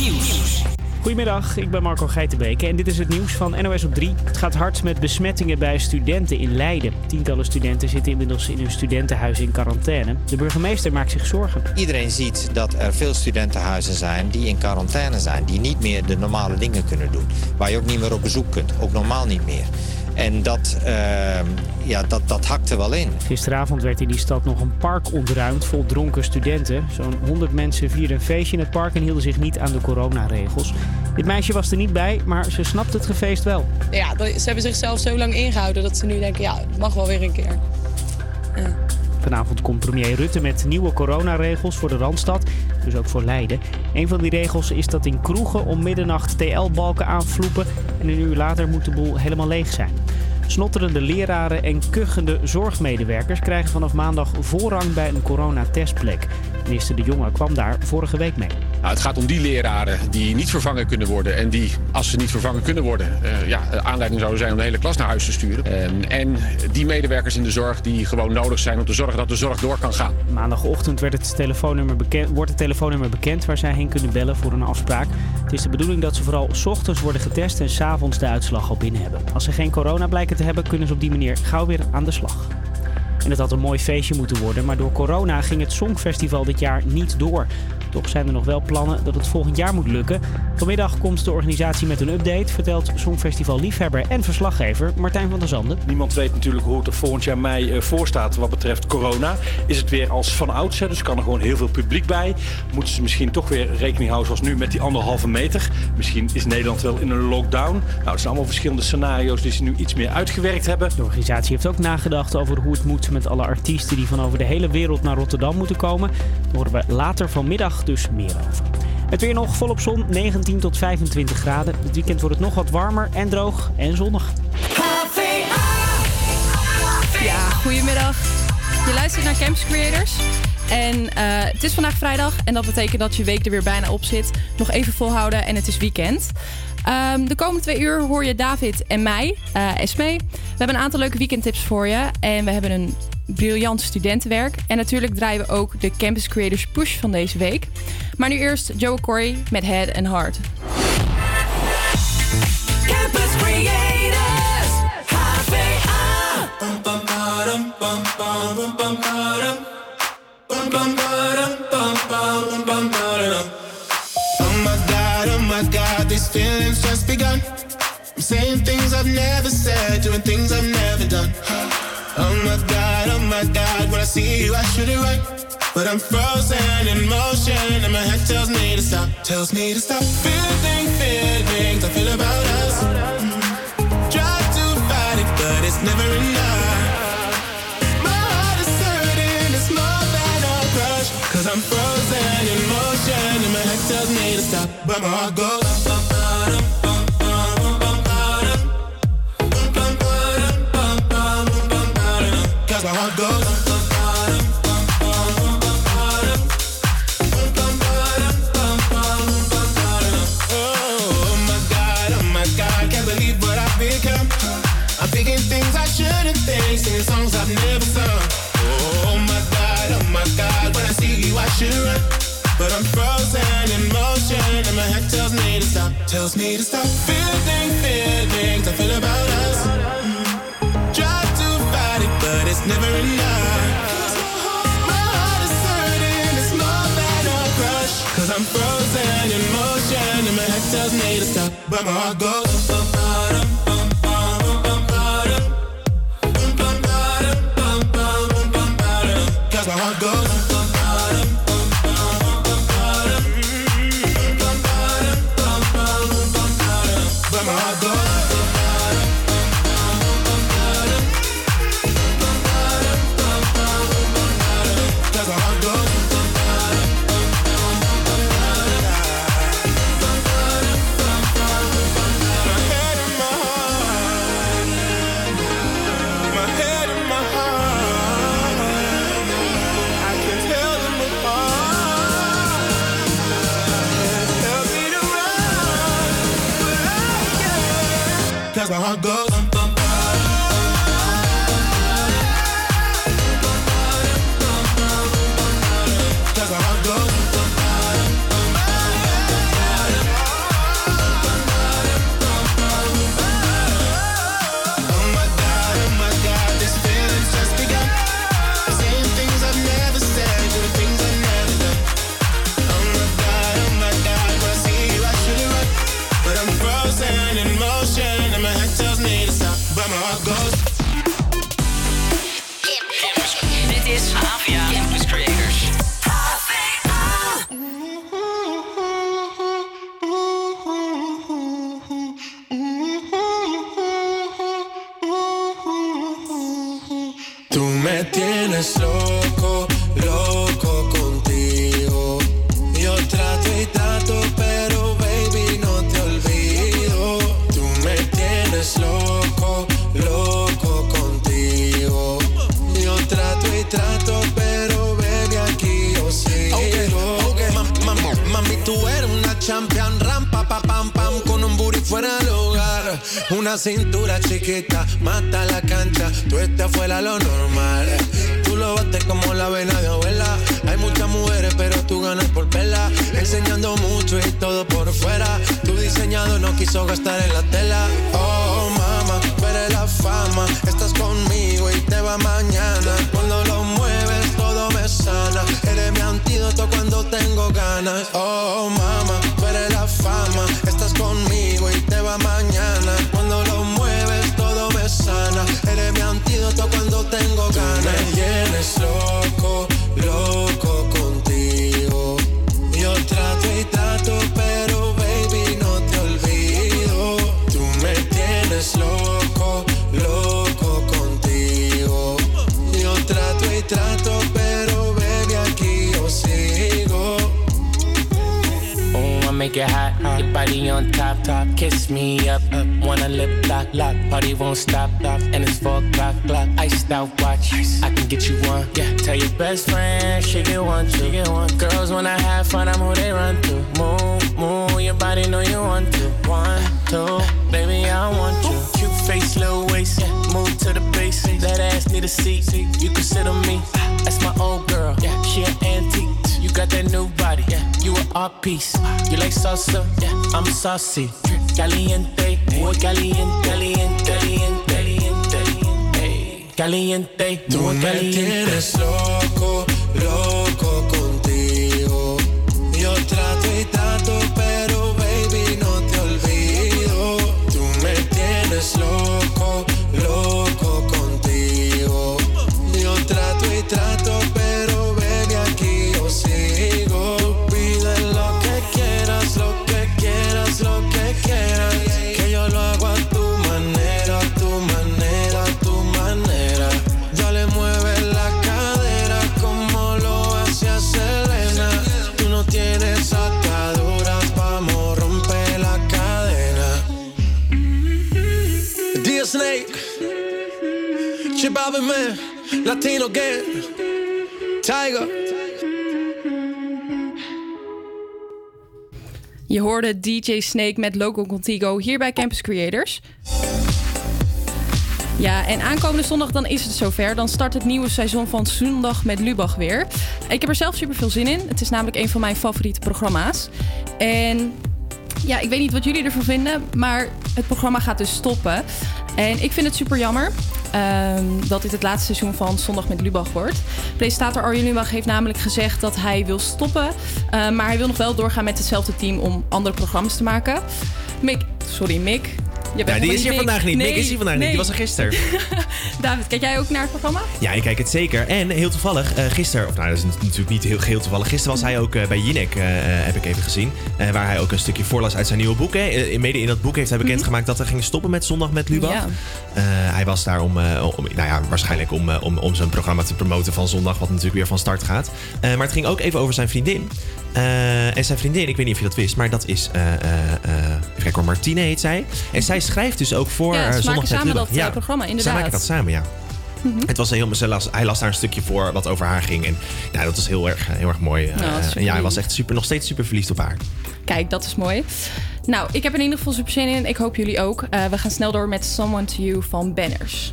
Nieuws. Goedemiddag, ik ben Marco Geitenbeke en dit is het nieuws van NOS op 3. Het gaat hard met besmettingen bij studenten in Leiden. Tientallen studenten zitten inmiddels in hun studentenhuis in quarantaine. De burgemeester maakt zich zorgen. Iedereen ziet dat er veel studentenhuizen zijn die in quarantaine zijn. Die niet meer de normale dingen kunnen doen. Waar je ook niet meer op bezoek kunt. Ook normaal niet meer. En dat, uh, ja, dat, dat hakte wel in. Gisteravond werd in die stad nog een park ontruimd vol dronken studenten. Zo'n 100 mensen vierden een feestje in het park en hielden zich niet aan de coronaregels. Dit meisje was er niet bij, maar ze snapt het gefeest wel. Ja, ze hebben zichzelf zo lang ingehouden dat ze nu denken, ja, het mag wel weer een keer. Ja. Vanavond komt premier Rutte met nieuwe coronaregels voor de Randstad, dus ook voor Leiden. Een van die regels is dat in kroegen om middernacht TL-balken aanvloepen en een uur later moet de boel helemaal leeg zijn. Snotterende leraren en kuchende zorgmedewerkers krijgen vanaf maandag voorrang bij een coronatestplek. Minister De Jonge kwam daar vorige week mee. Nou, het gaat om die leraren die niet vervangen kunnen worden. En die, als ze niet vervangen kunnen worden, uh, ja, aanleiding zouden zijn om de hele klas naar huis te sturen. Uh, en die medewerkers in de zorg die gewoon nodig zijn om te zorgen dat de zorg door kan gaan. Maandagochtend werd het telefoonnummer bekend, wordt het telefoonnummer bekend waar zij heen kunnen bellen voor een afspraak. Het is de bedoeling dat ze vooral s ochtends worden getest en s'avonds de uitslag al binnen hebben. Als ze geen corona blijken te hebben, kunnen ze op die manier gauw weer aan de slag. En het had een mooi feestje moeten worden, maar door corona ging het Songfestival dit jaar niet door. Toch zijn er nog wel plannen dat het volgend jaar moet lukken. Vanmiddag komt de organisatie met een update, vertelt Songfestival-liefhebber en verslaggever Martijn van der Zanden. Niemand weet natuurlijk hoe het er volgend jaar mei uh, voor staat wat betreft corona. Is het weer als van oudsher, dus kan er gewoon heel veel publiek bij. Moeten ze misschien toch weer rekening houden zoals nu met die anderhalve meter. Misschien is Nederland wel in een lockdown. Nou, het zijn allemaal verschillende scenario's die ze nu iets meer uitgewerkt hebben. De organisatie heeft ook nagedacht over hoe het moet met alle artiesten die van over de hele wereld naar Rotterdam moeten komen. Daar horen we later vanmiddag dus meer over. Het weer nog volop zon, 19 tot 25 graden. Dit weekend wordt het nog wat warmer en droog en zonnig. Ja, goedemiddag. Je luistert naar Campus Creators. En uh, het is vandaag vrijdag en dat betekent dat je week er weer bijna op zit. Nog even volhouden en het is weekend. Um, de komende twee uur hoor je David en mij, uh, Esme. We hebben een aantal leuke weekendtips voor je. En we hebben een briljant studentenwerk. En natuurlijk draaien we ook de Campus Creators Push van deze week. Maar nu eerst Joe Corey met Head and Heart. Campus Creators, HVA. Oh my god, oh my god, these feelings just begun. I'm saying things I've never said, doing things I've never done. Oh my god, oh my god, when I see you, I shoot it right. But I'm frozen in motion, and my head tells me to stop, tells me to stop. Feeling feelings I feel about us. Mm. Try to fight it, but it's never enough. My heart is hurting, it's more than a crush. Cause I'm frozen in motion, and my head tells me to stop, but my heart goes. Should run. But I'm frozen in motion and my head tells me to stop, tells me to stop. Feeling feelings I feel about us. Try to fight it, but it's never enough. My heart is hurting, it's more than a crush. Cause I'm frozen in motion and my head tells me to stop, but my heart goes. I go. Clock. Iced out watch. I can get you one. Yeah. Tell your best friend she get one, she get one. Girls wanna have fun, I'm who they run to. Move, move. Your body know you want to. One, two, baby I want you. Cute face, little waist. Yeah. Move to the base. That ass need a seat. You can sit on me. That's my old girl. Yeah. She an antique. You got that new body, yeah. You an art piece. You like salsa, yeah. I'm saucy. Caliente, muy caliente, caliente, caliente, caliente, Tú me caliente. tienes loco, loco contigo. Yo trato y trato, pero baby no te olvido. Tú me tienes loco Latino Gang, Tiger. Je hoorde DJ Snake met Local Contigo hier bij Campus Creators. Ja, en aankomende zondag dan is het zover. Dan start het nieuwe seizoen van Zondag met Lubach weer. Ik heb er zelf super veel zin in. Het is namelijk een van mijn favoriete programma's. En ja, ik weet niet wat jullie ervan vinden, maar het programma gaat dus stoppen. En ik vind het super jammer ehm, dat dit het laatste seizoen van Zondag met Lubach wordt. Presentator Arjen Lubach heeft namelijk gezegd dat hij wil stoppen. eh, maar hij wil nog wel doorgaan met hetzelfde team om andere programma's te maken. Mick, sorry Mick. Ja, die is hier Mick. vandaag niet. Nee, Mick is hier vandaag niet. Die was er gisteren. David, kijk jij ook naar het programma? Ja, ik kijk het zeker. En heel toevallig, eh gisteren, of nou, dat is natuurlijk niet heel geheel toevallig. Gisteren was hij ook eh, bij Jinek, eh, heb ik even gezien. waar hij ook een stukje voorlas uit zijn nieuwe boek. Hè. Mede in dat boek heeft hij bekendgemaakt dat hij ging stoppen met Zondag met Lubach. Ja. Hij was daar om, om nou ja, waarschijnlijk om, om, om zijn programma te promoten van zondag, wat natuurlijk weer van start gaat. Maar het ging ook even over zijn vriendin. Eh, en zijn vriendin, ik weet niet of je dat wist, maar dat is, even kijken hoor, Martine heet zij. En zij schrijft dus ook voor Ja, ze maken samen dat, programma, inderdaad. maken dat samen, ja. Mhm. Het was heel, ze las, hij las daar een stukje voor wat over haar ging. En ja, dat was heel erg, heel erg mooi. Nou, en ja, hij was echt super, nog steeds super verliefd op haar. Kijk, dat is mooi. Nou, ik heb in ieder geval super zin in. Ik hoop jullie ook. We gaan snel door met Someone to You van Banners.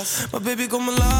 Gisteren ook was. Maar baby, kom maar laat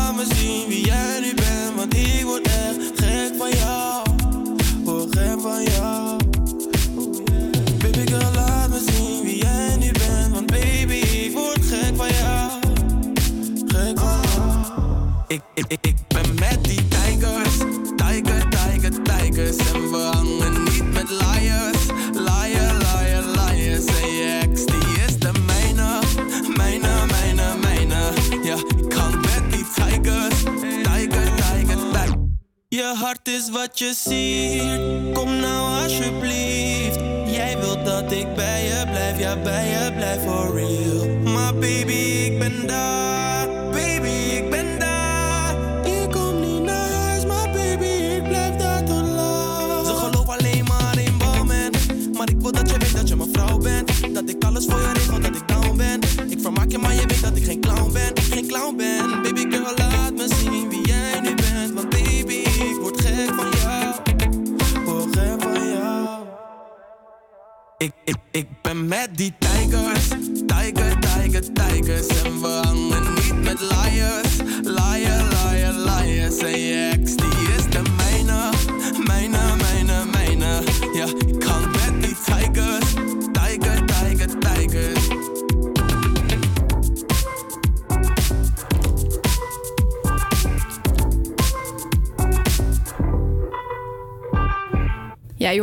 Maar ik wil dat je weet dat je mijn vrouw bent. Dat ik alles voor je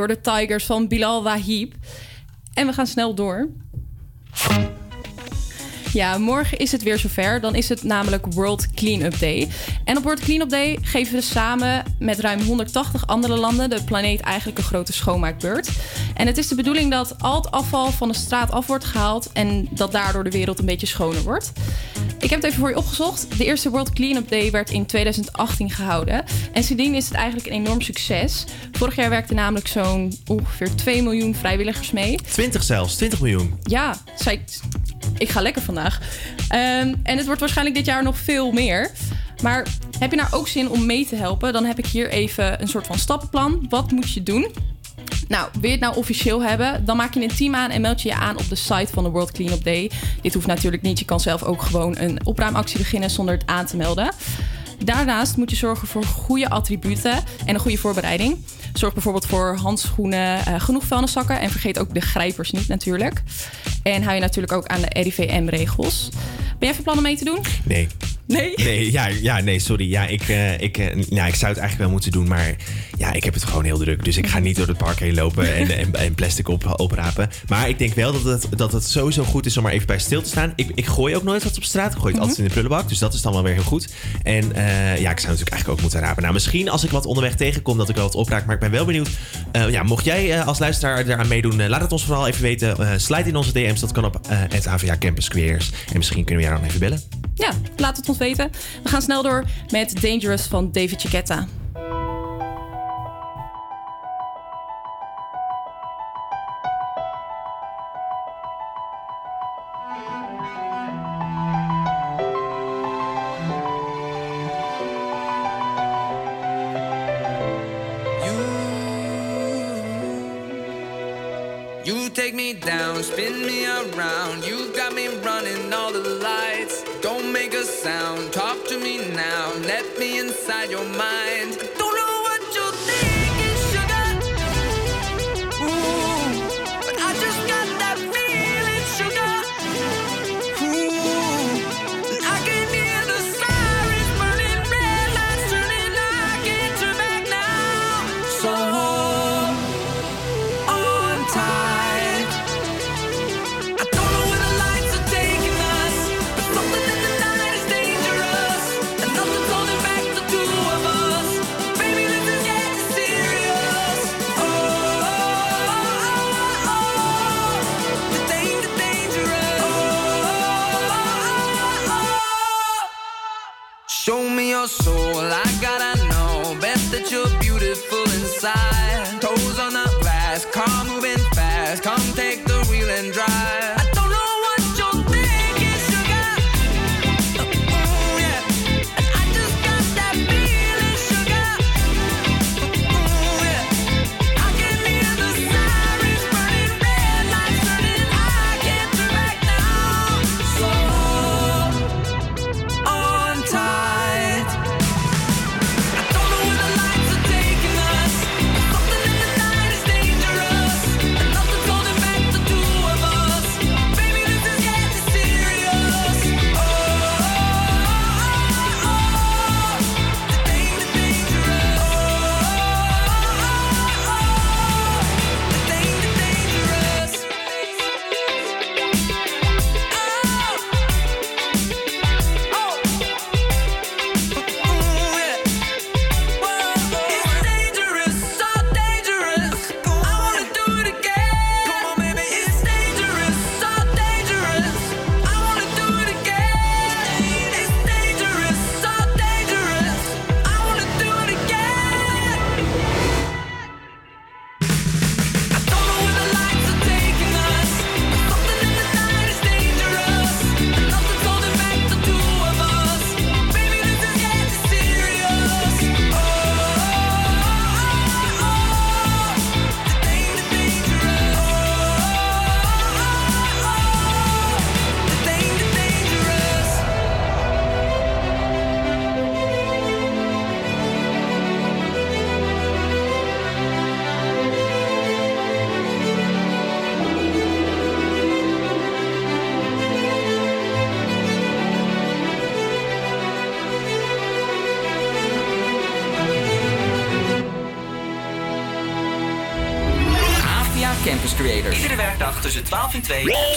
Hoorde Tigers van Bilal Wahib. En we gaan snel door. Ja, morgen is het weer zover. Dan is het namelijk World Cleanup Day. En op World Cleanup Day geven we samen met ruim 180 andere landen de planeet eigenlijk een grote schoonmaakbeurt. En het is de bedoeling dat al het afval van de straat af wordt gehaald en dat daardoor de wereld een beetje schoner wordt. Ik heb het even voor je opgezocht. De eerste World Cleanup Day werd in 2018 gehouden. En sindsdien is het eigenlijk een enorm succes. Vorig jaar werkten namelijk zo'n ongeveer 2 miljoen vrijwilligers mee. 20 zelfs, 20 miljoen. Ja, zei, ik ga lekker vandaag. Ehm, en het wordt waarschijnlijk dit jaar nog veel meer. Maar heb je nou ook zin om mee te helpen? Dan heb ik hier even een soort van stappenplan. Wat moet je doen? Nou, wil je het nou officieel hebben? Dan maak je een team aan en meld je je aan op de site van de World Cleanup Day. Dit hoeft natuurlijk niet. Je kan zelf ook gewoon een opruimactie beginnen zonder het aan te melden. Daarnaast moet je zorgen voor goede attributen en een goede voorbereiding. Zorg bijvoorbeeld voor handschoenen, eh, genoeg vuilniszakken en vergeet ook de grijpers niet natuurlijk. En hou je natuurlijk ook aan de RIVM-regels. Ben jij van plan om mee te doen? Nee. Nee? Nee, ja, ja, nee, sorry. Ja, ik, eh, ik, nou, ik zou het eigenlijk wel moeten doen, maar ja, ik heb het gewoon heel druk. Dus ik ga niet door het park heen lopen en, en, en plastic op, oprapen. Maar ik denk wel dat het, dat het sowieso goed is om maar even bij stil te staan. Ik, ik gooi ook nooit wat op straat. Ik gooi het altijd in de prullenbak. Dus dat is dan wel weer heel goed. En eh, ja, ik zou natuurlijk eigenlijk ook moeten rapen. Nou, misschien als ik wat onderweg tegenkom, dat ik wel wat opraak. Maar ik ben wel benieuwd. Ja, mocht jij als luisteraar eraan meedoen, laat het ons vooral even weten. Slide in onze DM's. Dat kan op het AVA Campus Creators. En misschien kunnen we jou dan even bellen. Ja, laat het ons weten. We gaan snel door met Dangerous van David Chiquetta. You take me down, spin me around. You Let me inside your mind. Tussen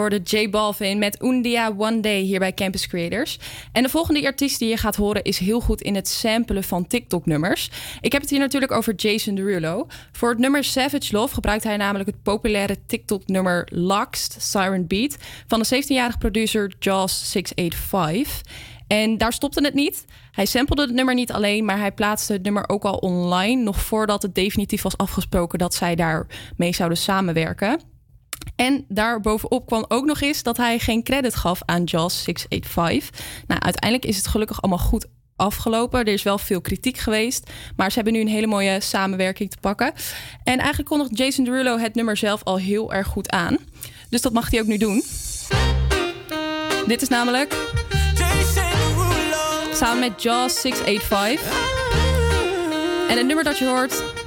hoorde J Balvin met Undia One Day hier bij Campus Creators. En de volgende artiest die je gaat horen is heel goed in het samplen van TikTok-nummers. Ik heb het hier natuurlijk over Jason Derulo. Voor het nummer Savage Love gebruikt hij namelijk het populaire TikTok-nummer Luxed Siren Beat van de 17-jarige producer Jaws 685. En daar stopte het niet. Hij samplede het nummer niet alleen, maar hij plaatste het nummer ook al online. Nog voordat het definitief was afgesproken dat zij daarmee zouden samenwerken. En daarbovenop kwam ook nog eens dat hij geen credit gaf aan Jaws 685. Nou, uiteindelijk is het gelukkig allemaal goed afgelopen. Er is wel veel kritiek geweest, maar ze hebben nu een hele mooie samenwerking te pakken. En eigenlijk kondigt Jason Derulo het nummer zelf al heel erg goed aan. Dus dat mag hij ook nu doen. Dit is namelijk samen met Jaws 685. En het nummer dat je hoort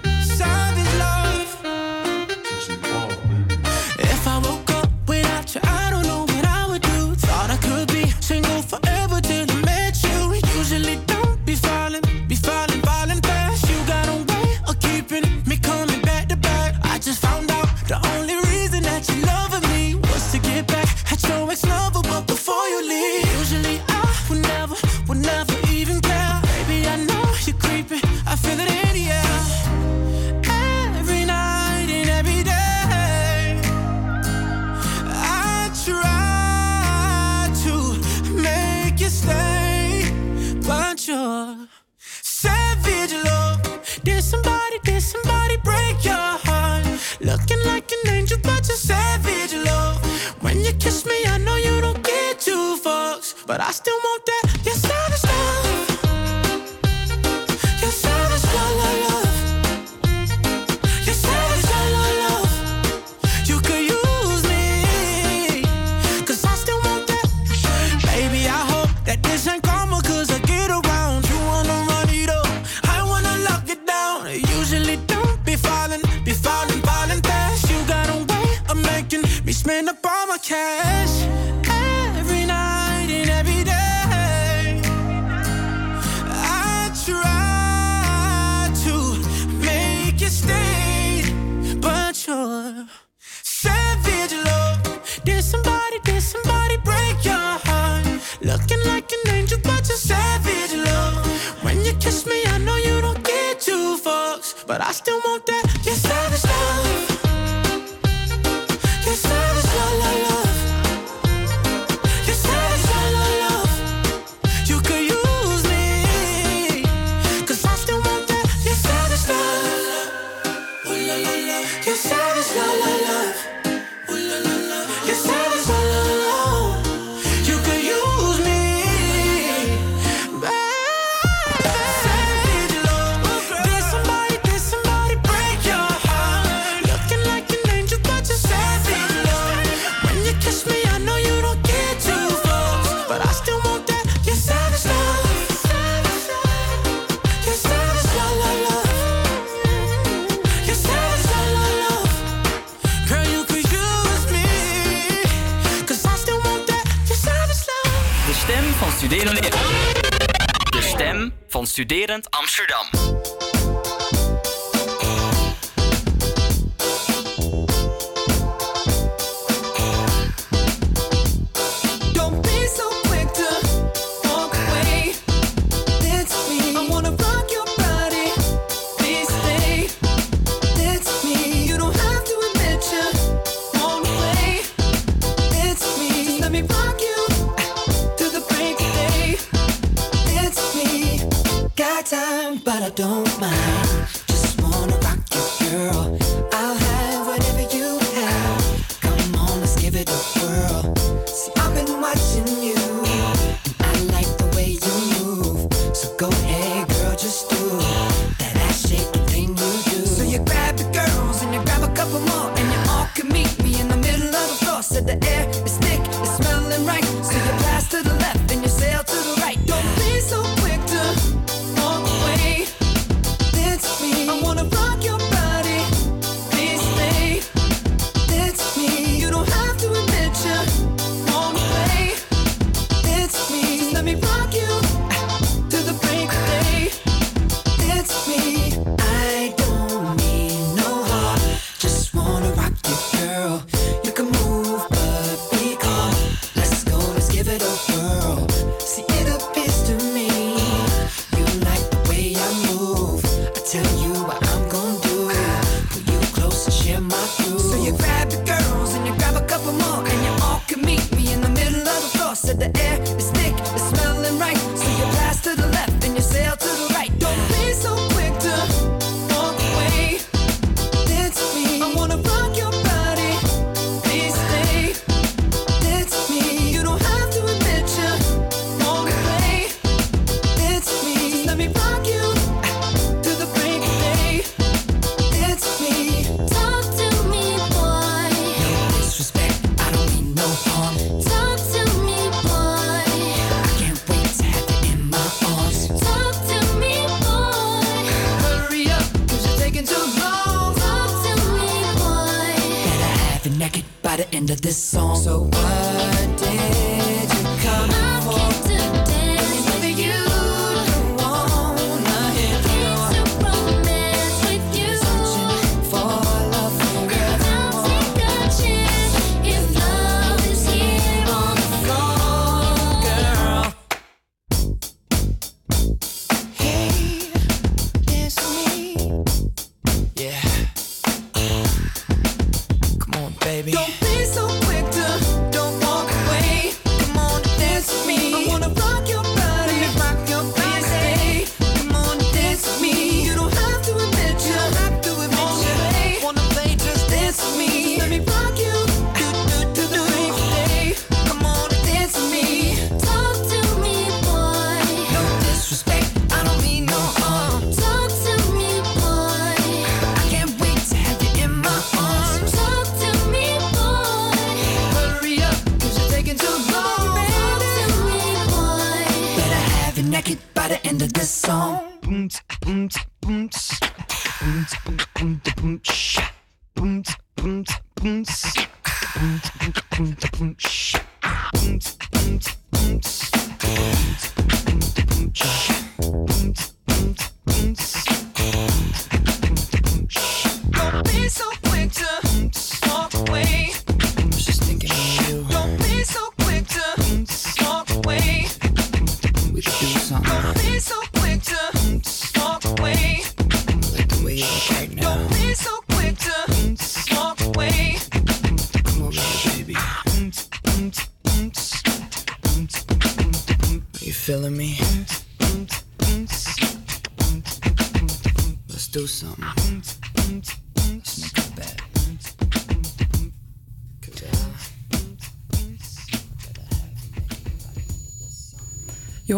Savage love. Did somebody, did somebody break your heart? Looking like an angel, but you're savage love. When you kiss me, I know you don't get two fucks, but I still want that.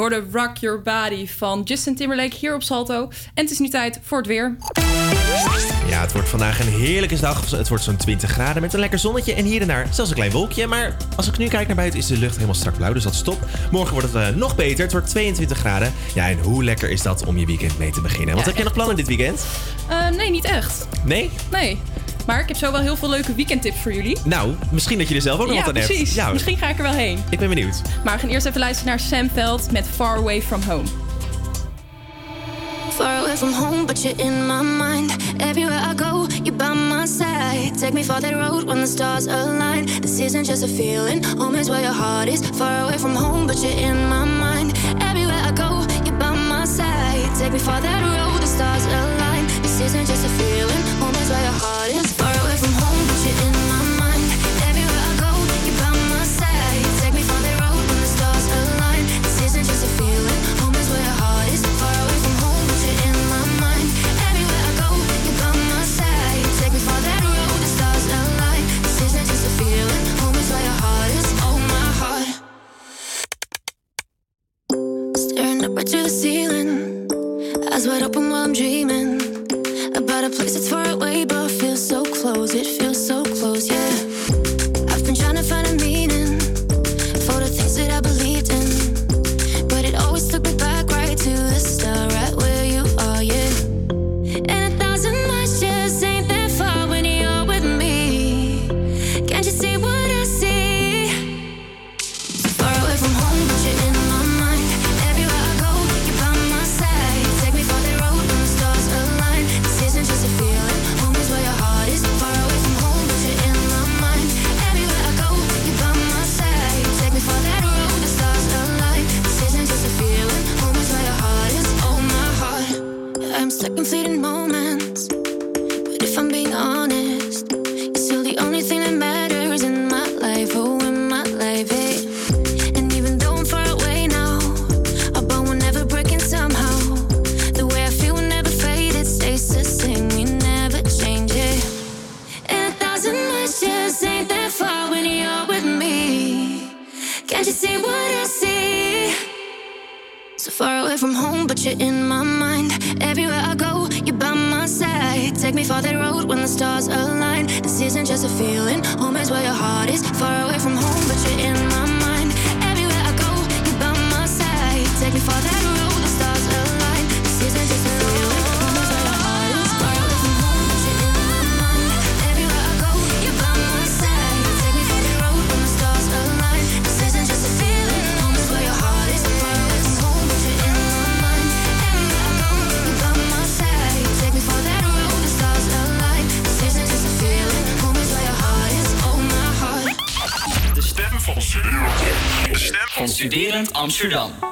hoorde Rock Your Body van Justin Timberlake hier op Salto. En het is nu tijd voor het weer. Ja, het wordt vandaag een heerlijke dag. Het wordt zo'n 20 graden met een lekker zonnetje en hier en daar zelfs een klein wolkje. Maar als ik nu kijk naar buiten is de lucht helemaal strak blauw, dus dat stop. Morgen wordt het eh, nog beter. Het wordt 22 graden. Ja, en hoe lekker is dat om je weekend mee te beginnen? Want heb je nog plannen dit weekend? Eh, nee, niet echt. Nee? Nee. Maar ik heb zo wel heel veel leuke weekendtips voor jullie. Nou, misschien dat je er zelf ook nog wat aan precies. hebt. Precies. Misschien ga ik er wel heen. Ik ben benieuwd. Maar we gaan eerst even luisteren naar Sam Veld met Far Away From Home. Far away from home, but you're in my mind. Everywhere I go, you're by my side. Take me for that road when the stars align. This isn't just a feeling, home is where your heart is. Far away from home, but you're in my mind. Everywhere I go, you're by my side. Take me for that road, the stars align. This isn't just a feeling. 区长。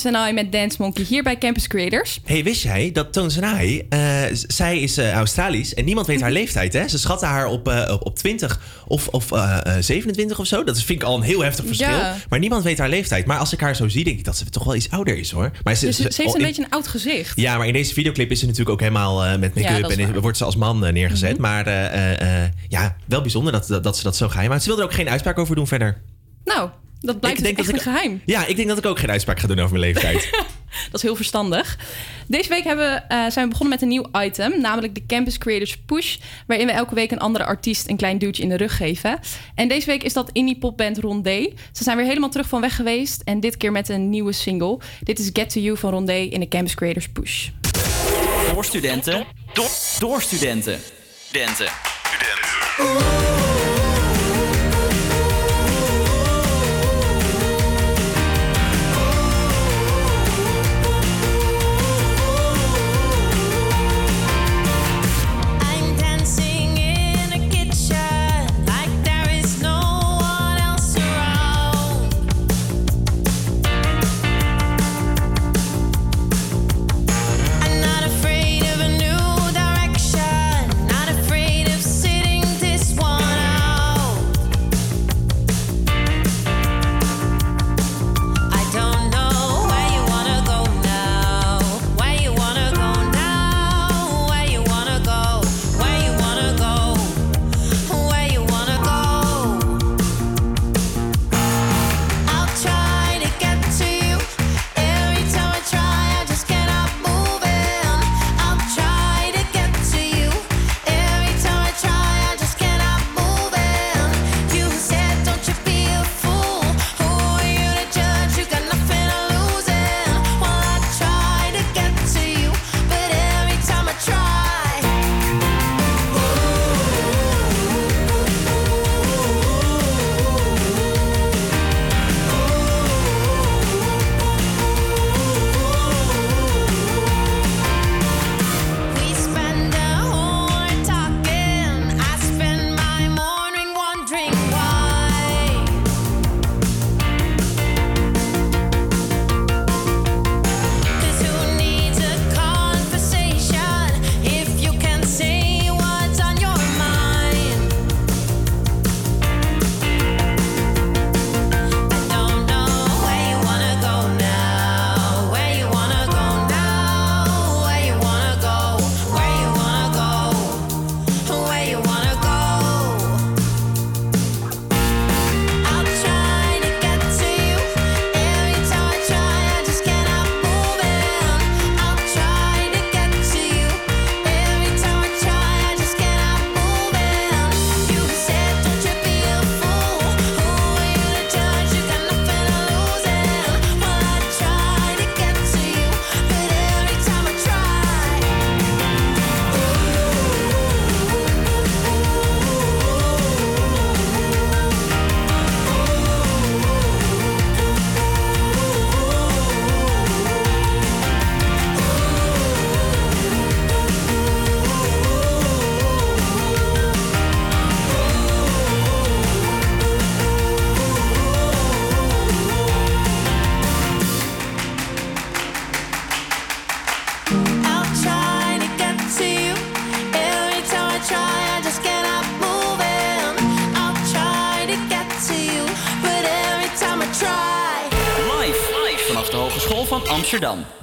Senai met Dance Monkey hier bij Campus Creators. hey, wist jij dat Toon Senai, eh, zij is eh, Australisch en niemand weet haar leeftijd. Hè? Ze schatten haar op, eh, op, 20 of, of 27 of zo. Dat vind ik al een heel heftig verschil. Maar niemand weet haar leeftijd. Maar als ik haar zo zie, denk ik dat ze toch wel iets ouder is hoor. Maar ze, dus ze, heeft een beetje een oud gezicht. Ja, maar in deze videoclip is ze natuurlijk ook helemaal met make-up en wordt ze als man neergezet. Mhm. Maar ja, wel bijzonder dat, dat, ze dat zo geheim Maar Ze wil er ook geen uitspraak over doen verder. Dat blijkt ik dus denk dus dat ik, geheim. Ja, ik denk dat ik ook geen uitspraak ga doen over mijn leeftijd. dat is heel verstandig. Deze week hebben, eh, zijn we begonnen met een nieuw item, namelijk de Campus Creators Push, waarin we elke week een andere artiest een klein duwtje in de rug geven. En deze week is dat indie popband Rondé. Ze zijn weer helemaal terug van weg geweest en dit keer met een nieuwe single. Dit is Get to You van Rondé in de Campus Creators Push. Door studenten, door, studenten, studenten. studenten.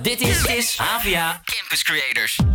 Dit is, AVIA is HVA Campus Creators.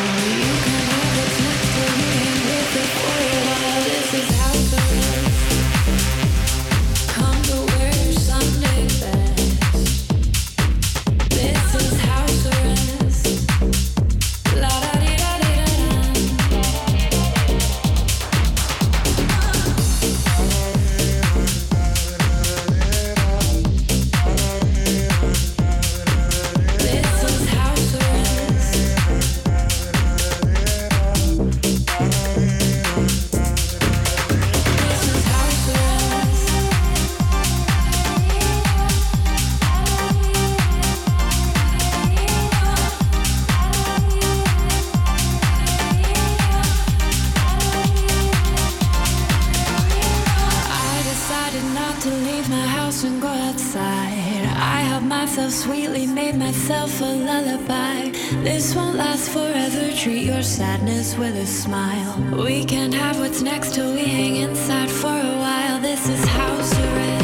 a lullaby. This won't last forever. Treat your sadness with a smile. We can't have what's next till we hang inside for a while. This is house arrest.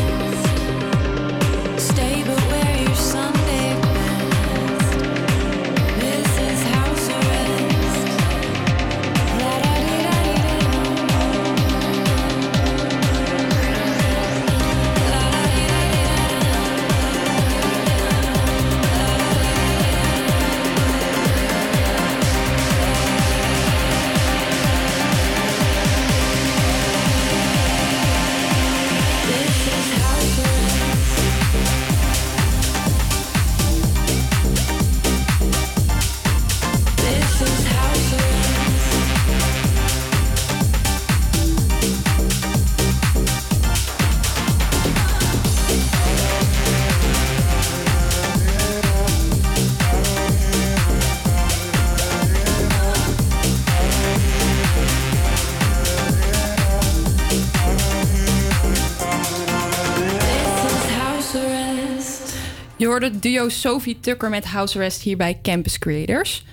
Hoorde het duo Sophie Tucker met House Arrest hier bij Campus Creators.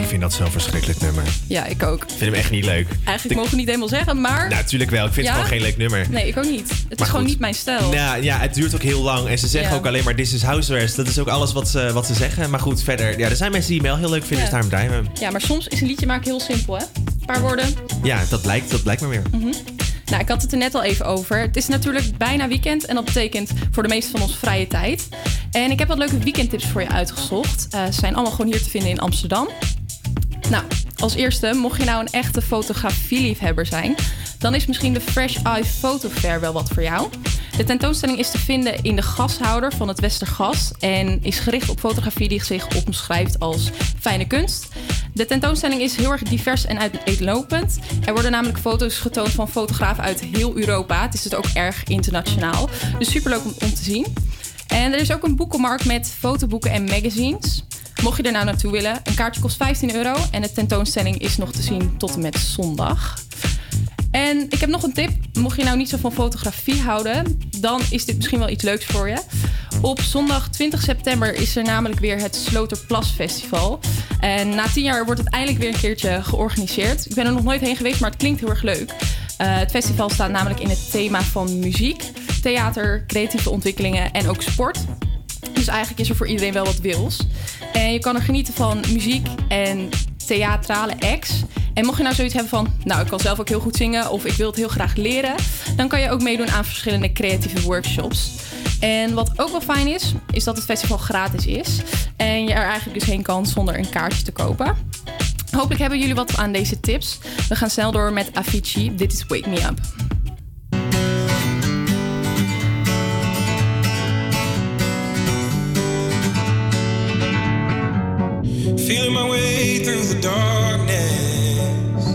Ik vind dat zo'n verschrikkelijk nummer. Ik Ja, ik ook. vind hem echt niet leuk. Eigenlijk Ik- mogen we niet helemaal zeggen, maar... Natuurlijk wel. Ik vind Ja? het gewoon geen leuk nummer. Nee, ik ook niet. Het is gewoon niet mijn stijl. Nou ja, het duurt ook heel lang. En ze zeggen Ja. ook alleen maar this is house arrest. Dat is ook alles wat ze, wat ze zeggen. Maar goed, verder. Ja, er zijn mensen die hem wel heel leuk vinden, Ja. dus daarom draaien we hem. Ja, maar soms is een liedje maken heel simpel, hè? Een paar woorden. Ja, dat blijkt, dat blijkt maar weer. Mhm. Nou, ik had het er net al even over. Het is natuurlijk bijna weekend en dat betekent voor de meeste van ons vrije tijd. En ik heb wat leuke weekendtips voor je uitgezocht. Eh, ze zijn allemaal gewoon hier te vinden in Amsterdam. Nou, als eerste, mocht je nou een echte fotografieliefhebber zijn, dan is misschien de Fresh Eye Photo Fair wel wat voor jou. De tentoonstelling is te vinden in de gashouder van het Westergas en is gericht op fotografie die zich omschrijft als fijne kunst. De tentoonstelling is heel erg divers en uiteenlopend. Er worden namelijk foto's getoond van fotografen uit heel Europa. Het is dus ook erg internationaal. Dus superleuk om, om te zien. En er is ook een boekenmarkt met fotoboeken en magazines. Mocht je er nou naartoe willen, een kaartje kost 15 euro en de tentoonstelling is nog te zien tot en met zondag. En ik heb nog een tip. Mocht je nou niet zo van fotografie houden, dan is dit misschien wel iets leuks voor je. Op zondag 20 september is er namelijk weer het Sloterplas Festival. En na tien jaar wordt het eindelijk weer een keertje georganiseerd. Ik ben er nog nooit heen geweest, maar het klinkt heel erg leuk. Eh, het festival staat namelijk in het thema van muziek, theater, creatieve ontwikkelingen en ook sport. Dus eigenlijk is er voor iedereen wel wat wils. En je kan er genieten van muziek en theatrale acts. En mocht je nou zoiets hebben van, nou, ik kan zelf ook heel goed zingen of ik wil het heel graag leren, dan kan je ook meedoen aan verschillende creatieve workshops. En wat ook wel fijn is, is dat het festival gratis is. En je er eigenlijk dus heen kan zonder een kaartje te kopen. Hopelijk hebben jullie wat aan deze tips. We gaan snel door met Avicii. Dit is Wake Me Up. Feeling my way through the darkness,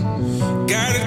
guided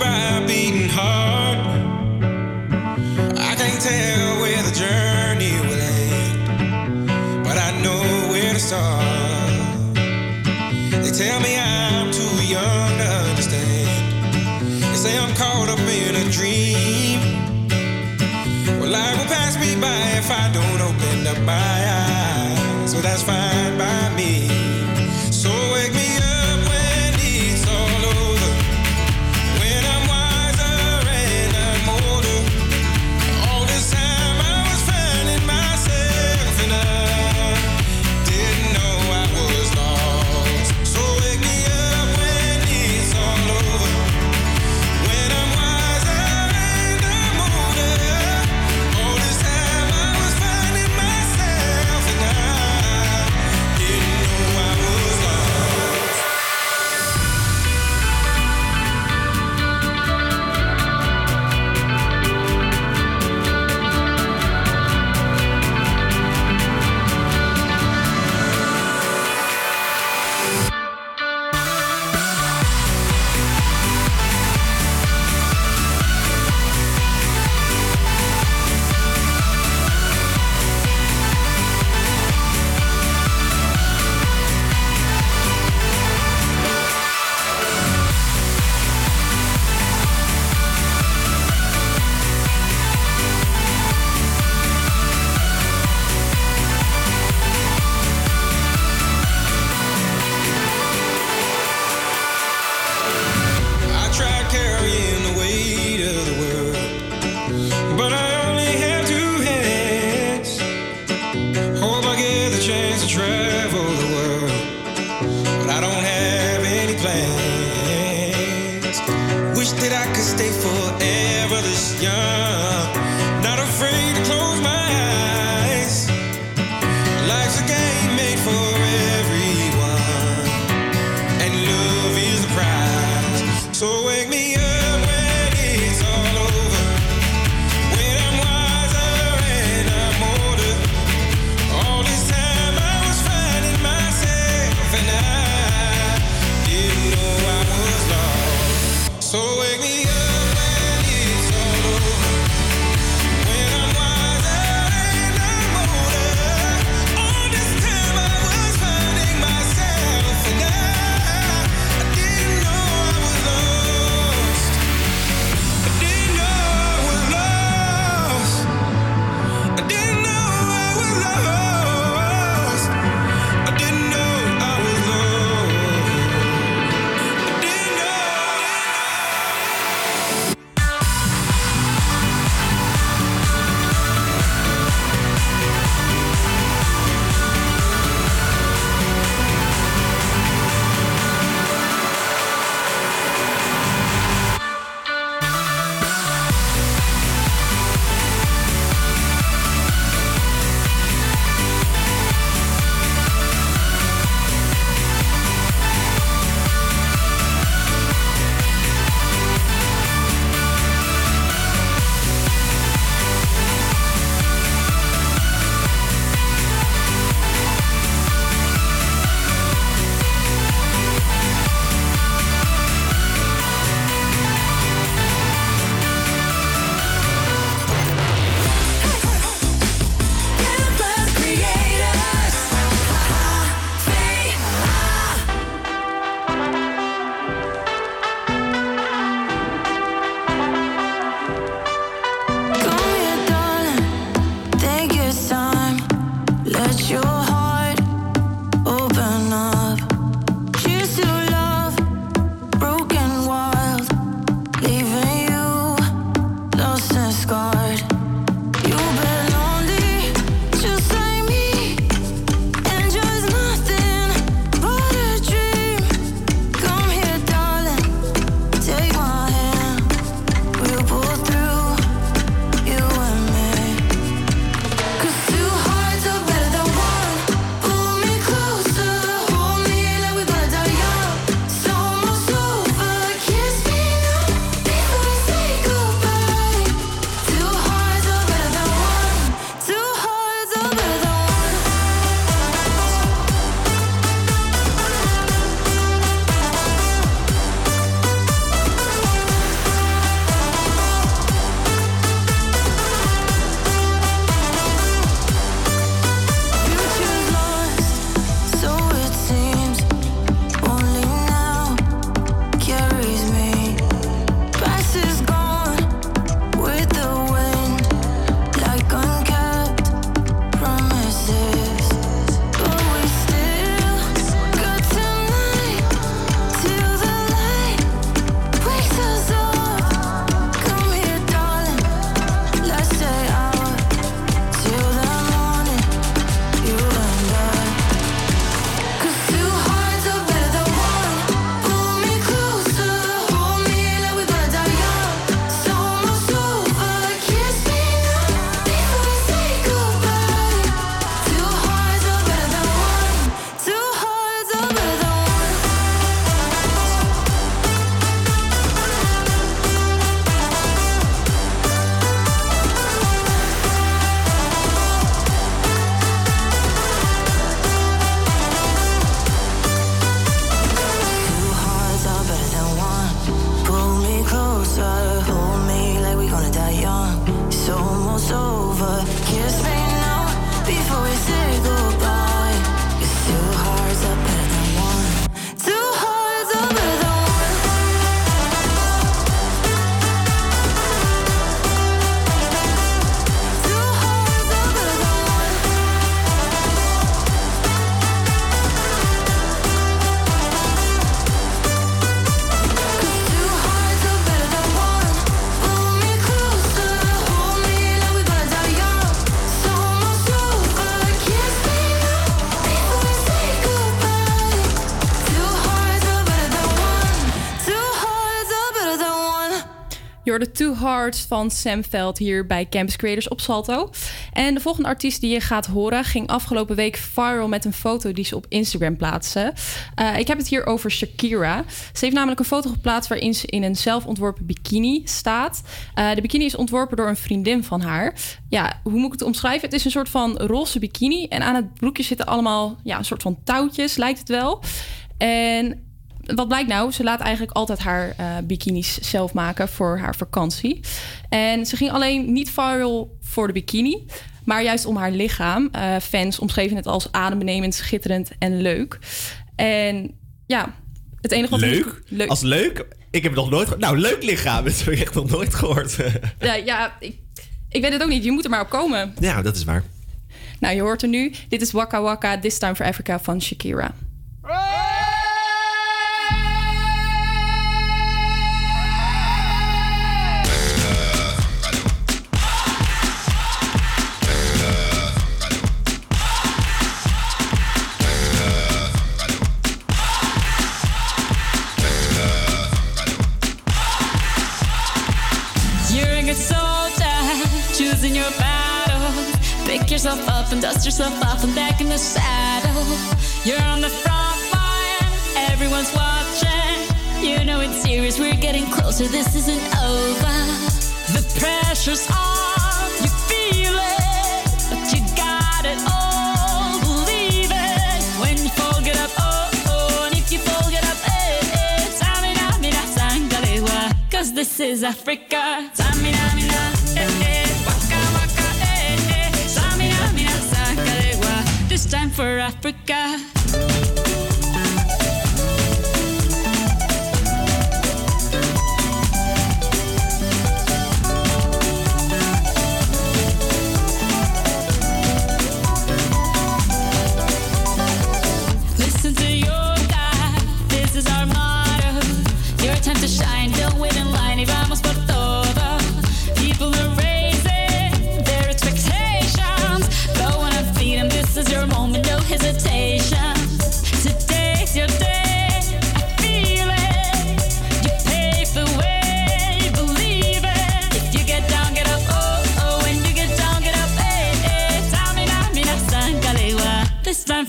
Van Sam Veld hier bij Campus Creators op Salto. En de volgende artiest die je gaat horen ging afgelopen week viral met een foto die ze op Instagram plaatste. Eh, ik heb het hier over Shakira. Ze heeft namelijk een foto geplaatst waarin ze in een zelfontworpen bikini staat. Eh, de bikini is ontworpen door een vriendin van haar. Ja, hoe moet ik het omschrijven? Het is een soort van roze bikini en aan het broekje zitten allemaal ja, een soort van touwtjes, lijkt het wel. En wat blijkt nou? Ze laat eigenlijk altijd haar eh, bikinis zelf maken voor haar vakantie. En ze ging alleen niet viral voor de bikini, maar juist om haar lichaam. Eh, fans omschreven het als adembenemend, schitterend en leuk. En ja, het enige wat Leuk? leuk. Als leuk? Ik heb het nog nooit gehoord. Nou, leuk lichaam. Dat heb ik echt nog nooit gehoord. Ja, ja ik, ik weet het ook niet. Je moet er maar op komen. ja, dat is waar. Nou, je hoort er nu. Dit is Waka Waka, This Time for Africa van Shakira. Up and dust yourself off and back in the saddle. You're on the front line, everyone's watching. You know it's serious, we're getting closer, this isn't over. The pressure's on, you feel it, but you got it all. Believe it when you fall, get up, oh, oh, and if you fall, get up, eh, eh. Cause this is Africa. Tamina, mina, for Africa.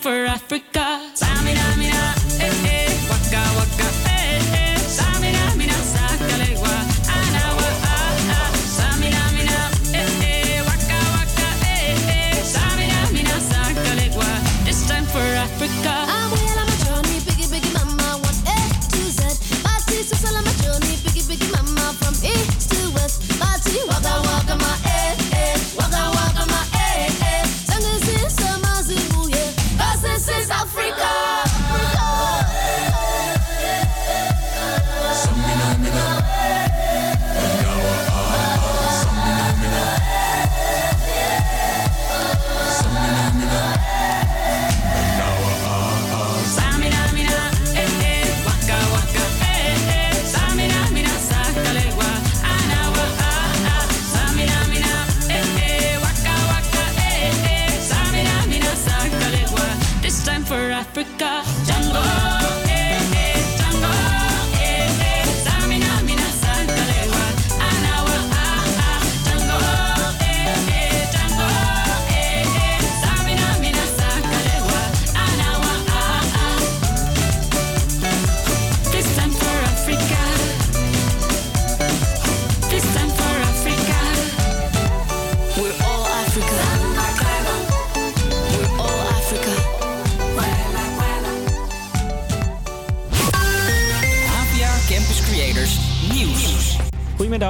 For Africa.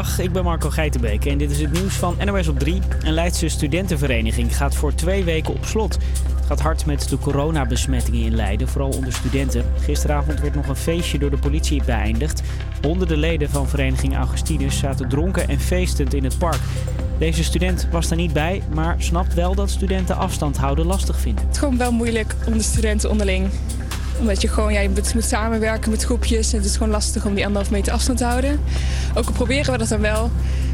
Ik ben Marco Geitenbeek en dit is het nieuws van NOS op 3. Een Leidse studentenvereniging gaat voor twee weken op slot. Het gaat hard met de coronabesmettingen in Leiden, vooral onder studenten. Gisteravond werd nog een feestje door de politie beëindigd. Honderden leden van vereniging Augustinus zaten dronken en feestend in het park. Deze student was daar niet bij, maar snapt wel dat studenten afstand houden lastig vinden. Het is gewoon wel moeilijk om de studenten onderling. Omdat je gewoon, ja, moet samenwerken met groepjes. En het is gewoon lastig om die anderhalf meter afstand te houden. Ook al proberen we dat dan wel.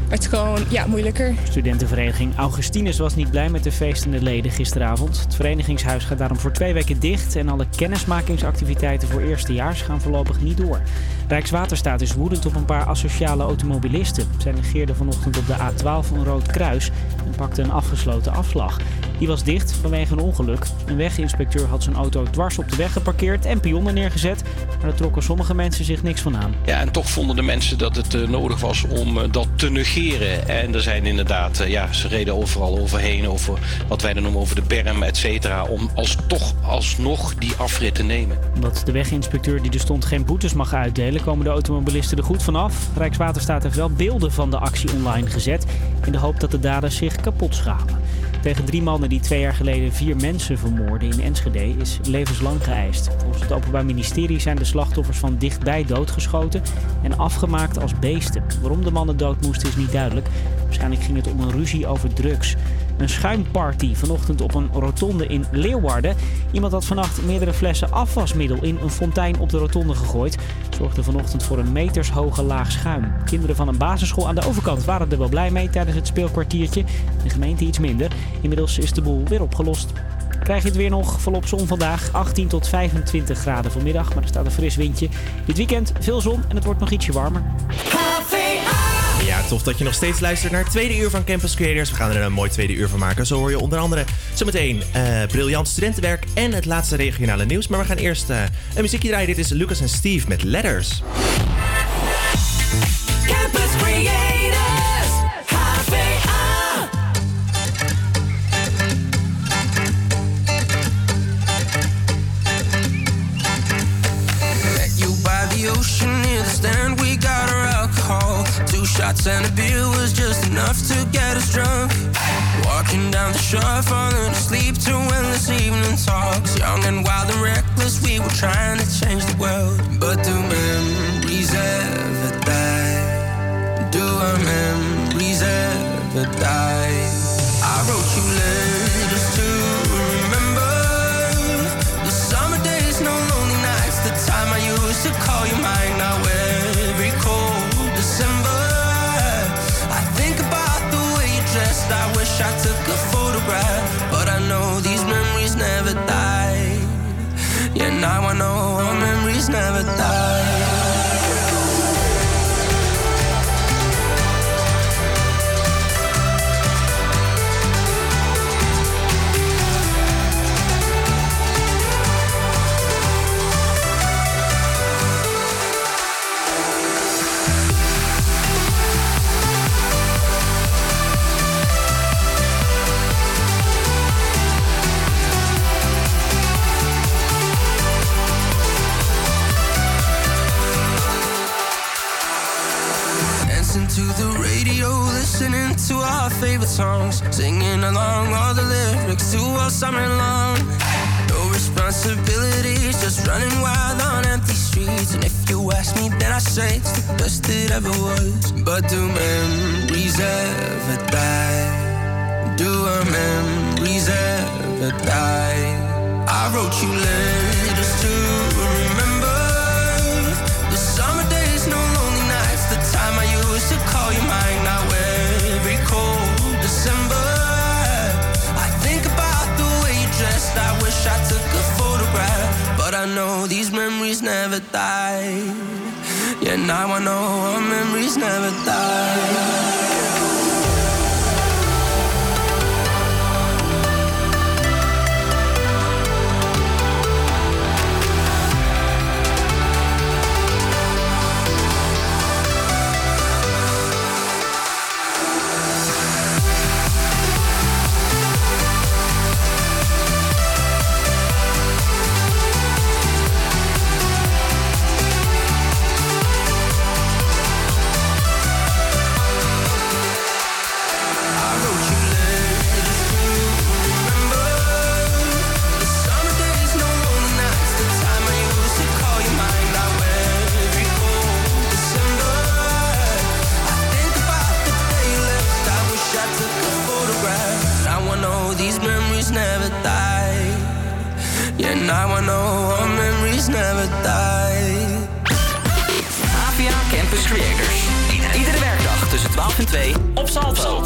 Maar het is gewoon, ja, moeilijker. Studentenvereniging Augustinus was niet blij met de feestende leden gisteravond. Het verenigingshuis gaat daarom voor twee weken dicht en alle kennismakingsactiviteiten voor eerstejaars gaan voorlopig niet door. Rijkswaterstaat is woedend op een paar asociale automobilisten. Zij negeerden vanochtend op de A12 een rood kruis en pakten een afgesloten afslag. Die was dicht vanwege een ongeluk. Een weginspecteur had zijn auto dwars op de weg geparkeerd en pionnen neergezet, maar daar trokken sommige mensen zich niks van aan. Ja, en toch vonden de mensen dat het eh, nodig was om eh, dat te negeren. En er zijn inderdaad, eh, ja, ze reden overal overheen, over wat wij dan noemen over de berm, et cetera, om als, toch alsnog die afrit te nemen. Omdat de weginspecteur die er stond geen boetes mag uitdelen, komen de automobilisten er goed vanaf. Rijkswaterstaat heeft wel beelden van de actie online gezet in de hoop dat de daders zich kapot schamen. Tegen drie mannen die twee jaar geleden vier mensen vermoorden in Enschede is levenslang geëist. Volgens het Openbaar Ministerie zijn de slachtoffers van dichtbij doodgeschoten en afgemaakt als beesten. Waarom de mannen dood moesten is niet duidelijk. Waarschijnlijk ging het om een ruzie over drugs. Een schuimparty vanochtend op een rotonde in Leeuwarden. Iemand had vannacht meerdere flessen afwasmiddel in een fontein op de rotonde gegooid. Zorgde vanochtend voor een metershoge laag schuim. Kinderen van een basisschool aan de overkant waren er wel blij mee tijdens het speelkwartiertje. De gemeente iets minder. Inmiddels is de boel weer opgelost. Krijg je het weer nog volop zon vandaag. 18 tot 25 graden vanmiddag, maar er staat een fris windje. Dit weekend veel zon en het wordt nog ietsje warmer. Ja, tof dat je nog steeds luistert naar het tweede uur van Campus Creators. We gaan er een mooi tweede uur van maken. Zo hoor je onder andere zometeen eh briljant studentenwerk en het laatste regionale nieuws. Maar we gaan eerst eh, een muziekje draaien. Dit is Lucas en Steve met Letters. Shots and a beer was just enough to get us drunk. Walking down the shore, falling asleep to endless evening talks. Young and wild and reckless, we were trying to change the world. But do memories ever die? Do our memories ever die? I wrote you letters to remember the summer days, no lonely nights. The time I used to call you mine. Wish I took a photograph, but I know these memories never die. Yeah, now I know our memories never die. Listening to our favorite songs, singing along all the lyrics to all summer long. No responsibilities, just running wild on empty streets. And if you ask me, then I say it's the best it ever was. But do memories ever die? Do our memories ever die? I wrote you letters to remember the summer days, no lonely nights. The time I used to call you mine. Know these memories never die. Yeah, now I know our memories never die. Now I know our memories never die. APA Campus Creators. Iedere, werkdag tussen 12 en 2 op Salto.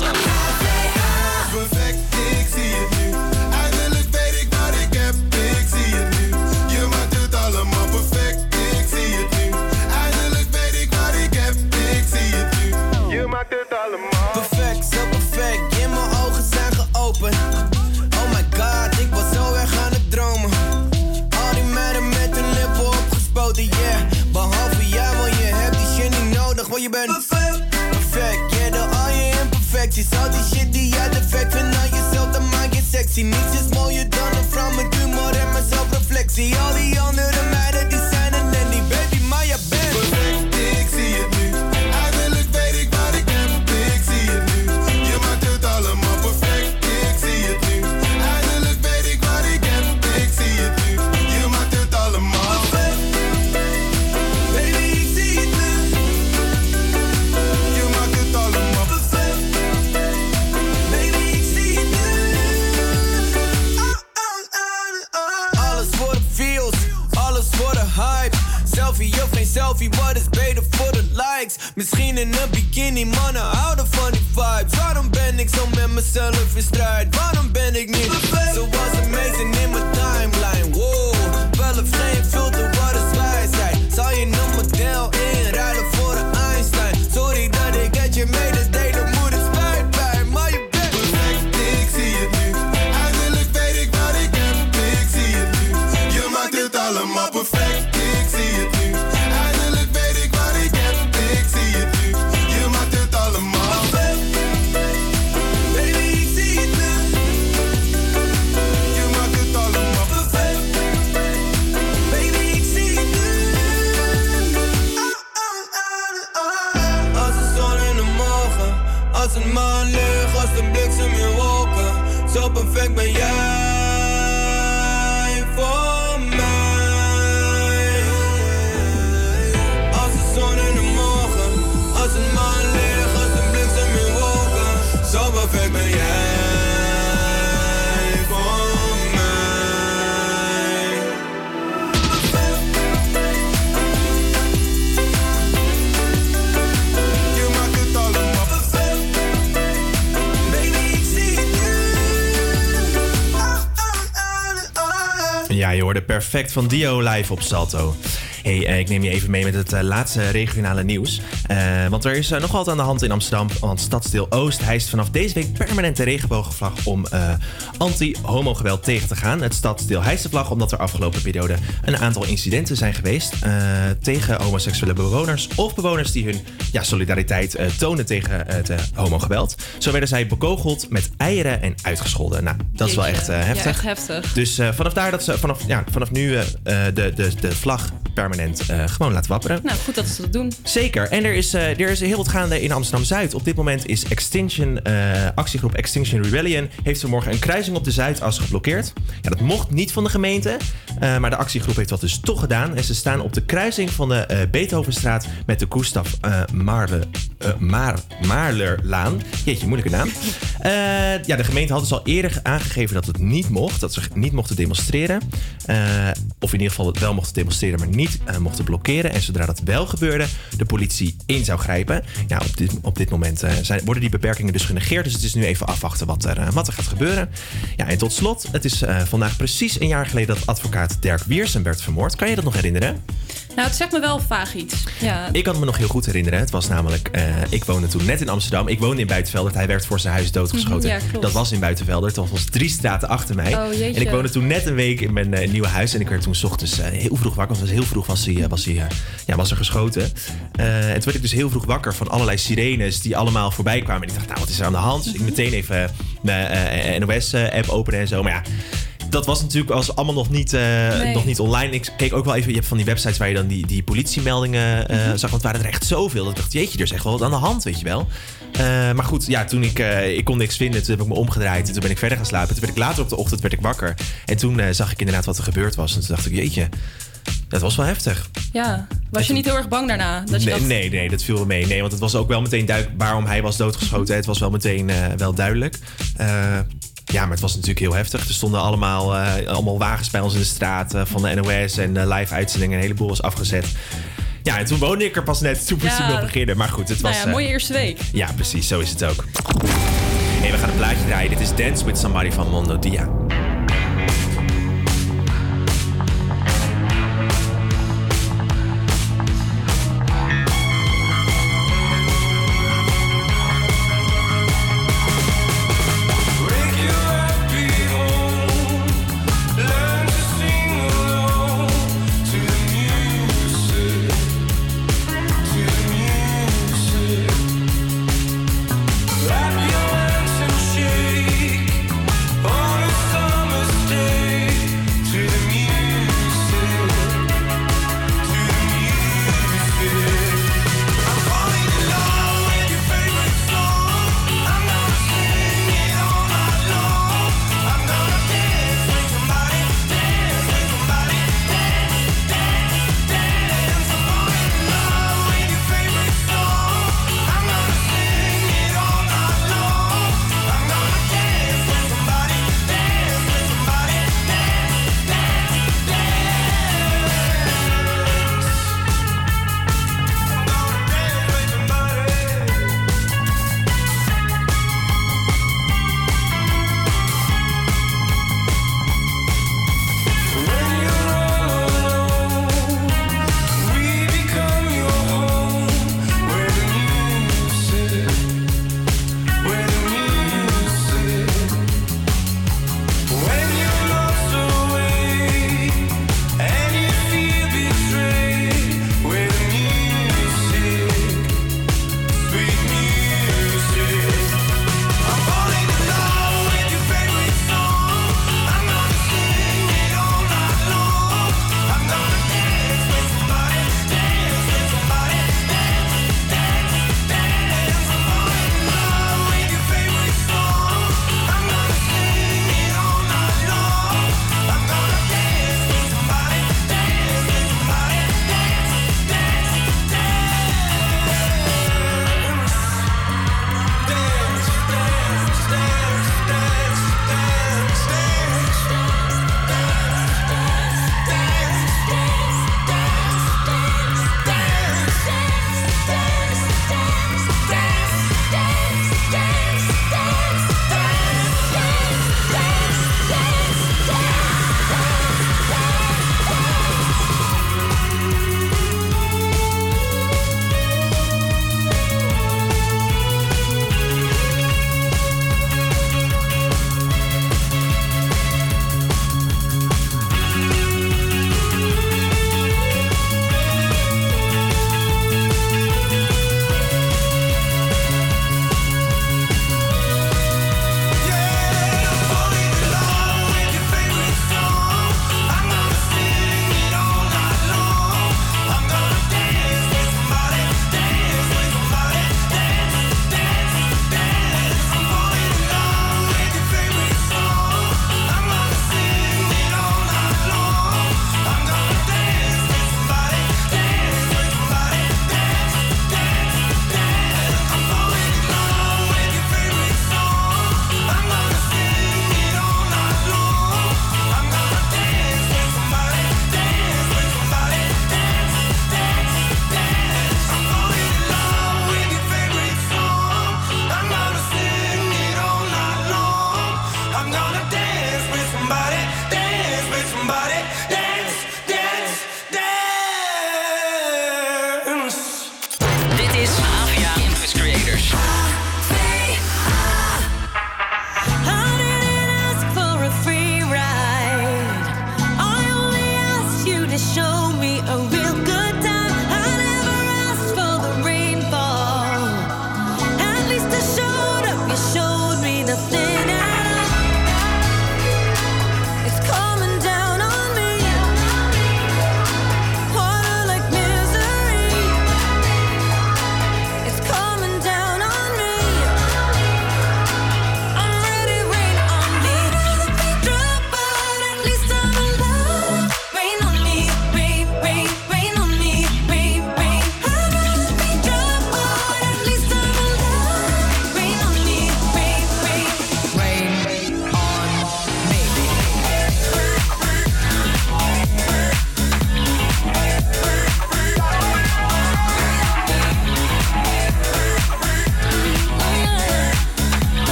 Misschien in een bikini, mannen houden een als de bliksem in wolken. Zo perfect ben jij voor hoorde perfect van Dio live op Salto. Hey, eh, ik neem je even mee met het eh, laatste regionale nieuws. Eh, want er is eh, nog wat aan de hand in Amsterdam. Want Stadsdeel Oost hijst vanaf deze week permanent de regenbogenvlag om eh, anti-homogeweld tegen te gaan. Het stadsdeel hijst de vlag omdat er afgelopen periode een aantal incidenten zijn geweest tegen homoseksuele bewoners of bewoners die hun ja, solidariteit tonen tegen het homogeweld. Zo werden zij bekogeld met eieren en uitgescholden. Nou, dat is wel echt heftig. Ja, echt heftig. Dus vanaf daar dat ze vanaf, ja, vanaf nu de, de, de vlag permanent gewoon laten wapperen. Nou, goed dat ze dat doen. Zeker. En er is, eh, er is heel wat gaande in Amsterdam-Zuid. Op dit moment is Extinction, eh, actiegroep Extinction Rebellion... heeft vanmorgen een kruising op de Zuidas geblokkeerd. Ja, dat mocht niet van de gemeente. eh, maar de actiegroep heeft dat dus toch gedaan. En ze staan op de kruising van de Beethovenstraat... met de Gustav Maarle, eh, Maar, Maarlerlaan. Jeetje, moeilijke naam. Ja, de gemeente had dus al eerder aangegeven dat het niet mocht. Dat ze niet mochten demonstreren. Of in ieder geval wel mochten demonstreren, maar niet mochten blokkeren. En zodra dat wel gebeurde, de politie in zou grijpen. Ja, op dit, op dit moment eh, zijn, worden die beperkingen dus genegeerd. Dus het is nu even afwachten wat er, eh, wat er gaat gebeuren. Ja, en tot slot, het is eh, vandaag precies een jaar geleden dat advocaat Dirk Wiersen werd vermoord. Kan je dat nog herinneren? Nou, het zegt me wel vaag iets. Ja, Ik kan me nog heel goed herinneren. Het was namelijk, eh, ik woonde toen net in Amsterdam. Ik woonde in Buitenveldert. Hij werd voor zijn huis doodgeschoten. Mhm, ja, dat was in Buitenveldert. Dat was drie straten achter mij. Oh, en ik woonde toen net een week in mijn eh, nieuwe huis. En ik werd toen 's ochtends eh, heel vroeg wakker. Want heel vroeg was, hij, was, hij, ja, was er geschoten. En toen werd ik dus heel vroeg wakker van allerlei sirenes die allemaal voorbij kwamen. En ik dacht, nou, wat is er aan de hand? Dus ik meteen even mijn NOS-app openen en zo. Maar ja, dat was natuurlijk als allemaal nog niet, eh, Nee. nog niet online. Ik keek ook wel even, je hebt van die websites waar je dan die, die politiemeldingen eh, Mhm. zag. Want waren er echt zoveel. Dat ik dacht, jeetje, er is echt wel wat aan de hand, weet je wel. Eh, maar goed, ja, toen ik, ik kon niks vinden, toen heb ik me omgedraaid. En toen ben ik verder gaan slapen. Toen werd ik later op de ochtend werd ik wakker. En toen zag ik inderdaad wat er gebeurd was. En toen dacht ik, jeetje, dat was wel heftig. ja. Was je niet heel erg bang daarna? Dat je Nee, dacht, nee, nee, dat viel wel mee. Nee, want het was ook wel meteen duidelijk waarom hij was doodgeschoten. Het was wel meteen wel duidelijk. Ja, maar het was natuurlijk heel heftig. Er stonden allemaal, eh, allemaal wagens bij ons in de straat eh, van de NOS en eh, live uitzendingen. Een heleboel was afgezet. Ja, en toen woonde ik er pas net. Toen moest Ja. ik nog beginnen. Maar goed, het was... nou ja, eh, mooie eerste week. ja, precies. Zo is het ook. Hey, we gaan een plaatje draaien. Dit is Dance with Somebody van Mondo Dia.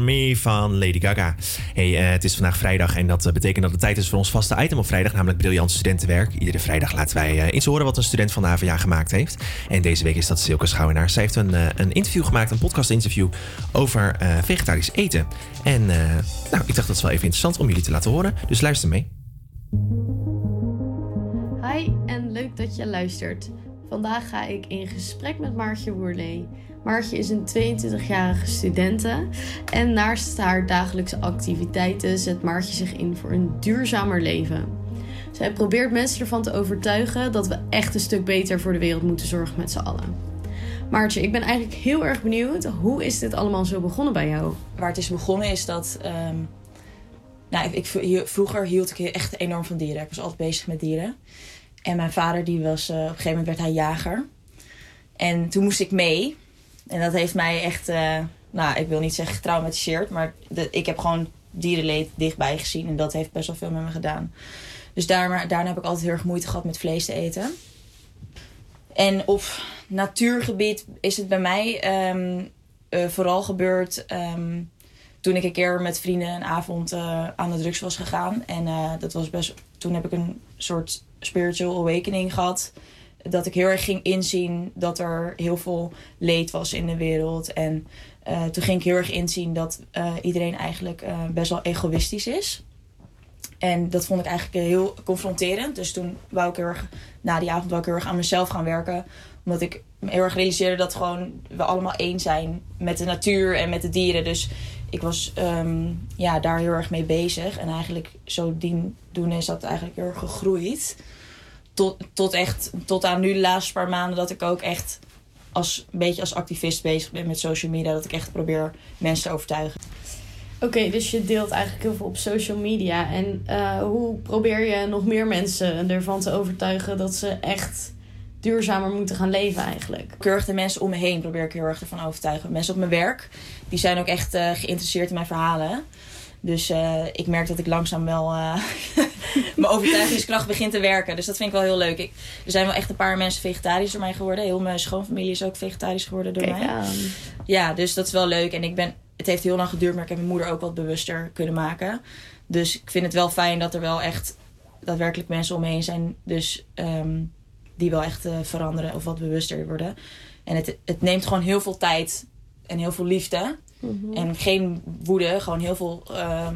On Me van Lady Gaga. Hey, eh, het is vandaag vrijdag en dat eh, betekent dat het tijd is voor ons vaste item op vrijdag, namelijk briljant studentenwerk. Iedere vrijdag laten wij eens horen wat een student van de HVA gemaakt heeft. En deze week is dat Silke Schouwenaar. Zij heeft een, een interview gemaakt, een podcast-interview over vegetarisch eten. En nou, ik dacht dat is wel even interessant om jullie te laten horen, dus luister mee. Hi en leuk dat je luistert. Vandaag ga ik in gesprek met Maartje Woerlee. Maartje is een 22-jarige studente en naast haar dagelijkse activiteiten zet Maartje zich in voor een duurzamer leven. Zij probeert mensen ervan te overtuigen dat we echt een stuk beter voor de wereld moeten zorgen met z'n allen. Maartje, ik ben eigenlijk heel erg benieuwd. Hoe is dit allemaal zo begonnen bij jou? Waar het is begonnen is dat. ehm, nou, ik, vroeger hield ik echt enorm van dieren. Ik was altijd bezig met dieren. En mijn vader, die was, eh, op een gegeven moment werd hij jager. En toen moest ik mee. En dat heeft mij echt, eh, nou, ik wil niet zeggen getraumatiseerd. Maar ik heb gewoon dierenleed dichtbij gezien. En dat heeft best wel veel met me gedaan. Dus daar, daarna heb ik altijd heel erg moeite gehad met vlees te eten. En op natuurgebied is het bij mij ehm, eh, vooral gebeurd ehm, toen ik een keer met vrienden een avond aan de drugs was gegaan. En dat was best, toen heb ik een soort spiritual awakening gehad. Dat ik heel erg ging inzien dat er heel veel leed was in de wereld. En eh, toen ging ik heel erg inzien dat eh, iedereen eigenlijk eh, best wel egoïstisch is. En dat vond ik eigenlijk heel confronterend. Dus toen wou ik heel erg, na die avond wou ik heel erg aan mezelf gaan werken. Omdat ik heel erg realiseerde dat gewoon we allemaal één zijn met de natuur en met de dieren. Dus ik was ehm, ja, daar heel erg mee bezig. En eigenlijk zo doen is dat eigenlijk heel erg gegroeid. Tot, tot echt, tot aan nu de laatste paar maanden dat ik ook echt als, een beetje als activist bezig ben met social media. Dat ik echt probeer mensen te overtuigen. Oké, dus je deelt eigenlijk heel veel op social media. En eh, hoe probeer je nog meer mensen ervan te overtuigen dat ze echt duurzamer moeten gaan leven eigenlijk? Erg de mensen om me heen probeer ik heel erg ervan overtuigen. Mensen op mijn werk, die zijn ook echt eh, geïnteresseerd in mijn verhalen. Dus eh, ik merk dat ik langzaam wel eh, mijn overtuigingskracht begint te werken. Dus dat vind ik wel heel leuk. Ik, er zijn wel echt een paar mensen vegetarisch door mij geworden. Heel mijn schoonfamilie is ook vegetarisch geworden door Kijk mij. aan. Ja, dus dat is wel leuk. En ik ben, het heeft heel lang geduurd, maar ik heb mijn moeder ook wat bewuster kunnen maken. Dus ik vind het wel fijn dat er wel echt daadwerkelijk mensen om me heen zijn. Dus ehm, die wel echt eh, veranderen of wat bewuster worden. En het, het neemt gewoon heel veel tijd en heel veel liefde. Mhm. En geen woede, gewoon heel veel ehm,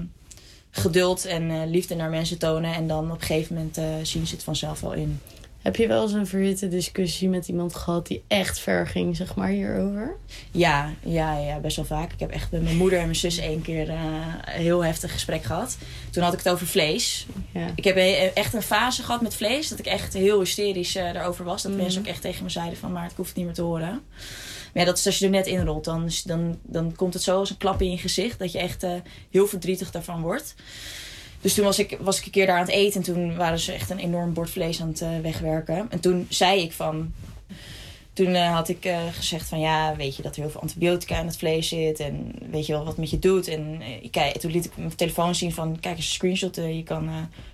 geduld en eh, liefde naar mensen tonen. En dan op een gegeven moment eh, zien ze het vanzelf wel in. Heb je wel eens een verhitte discussie met iemand gehad die echt ver ging, zeg maar, hierover? Ja, ja, ja, best wel vaak. Ik heb echt met mijn moeder en mijn zus één keer eh, een heel heftig gesprek gehad. Toen had ik het over vlees. Ja. Ik heb echt een fase gehad met vlees. Dat ik echt heel hysterisch eh, daarover was. Dat Mhm. mensen ook echt tegen me zeiden van... maar ik hoef het niet meer te horen. Maar ja, dat is als je er net in rolt. Dan, dan, dan komt het zo als een klap in je gezicht. Dat je echt eh, heel verdrietig daarvan wordt. Dus toen was ik, was ik een keer daar aan het eten. En toen waren ze echt een enorm bord vlees aan het eh, wegwerken. En toen zei ik van... Toen eh, had ik gezegd van ja, weet je dat er heel veel antibiotica in het vlees zit. En weet je wel wat met je doet. En eh, kijk, toen liet ik mijn telefoon zien van kijk eens een screenshot. je kan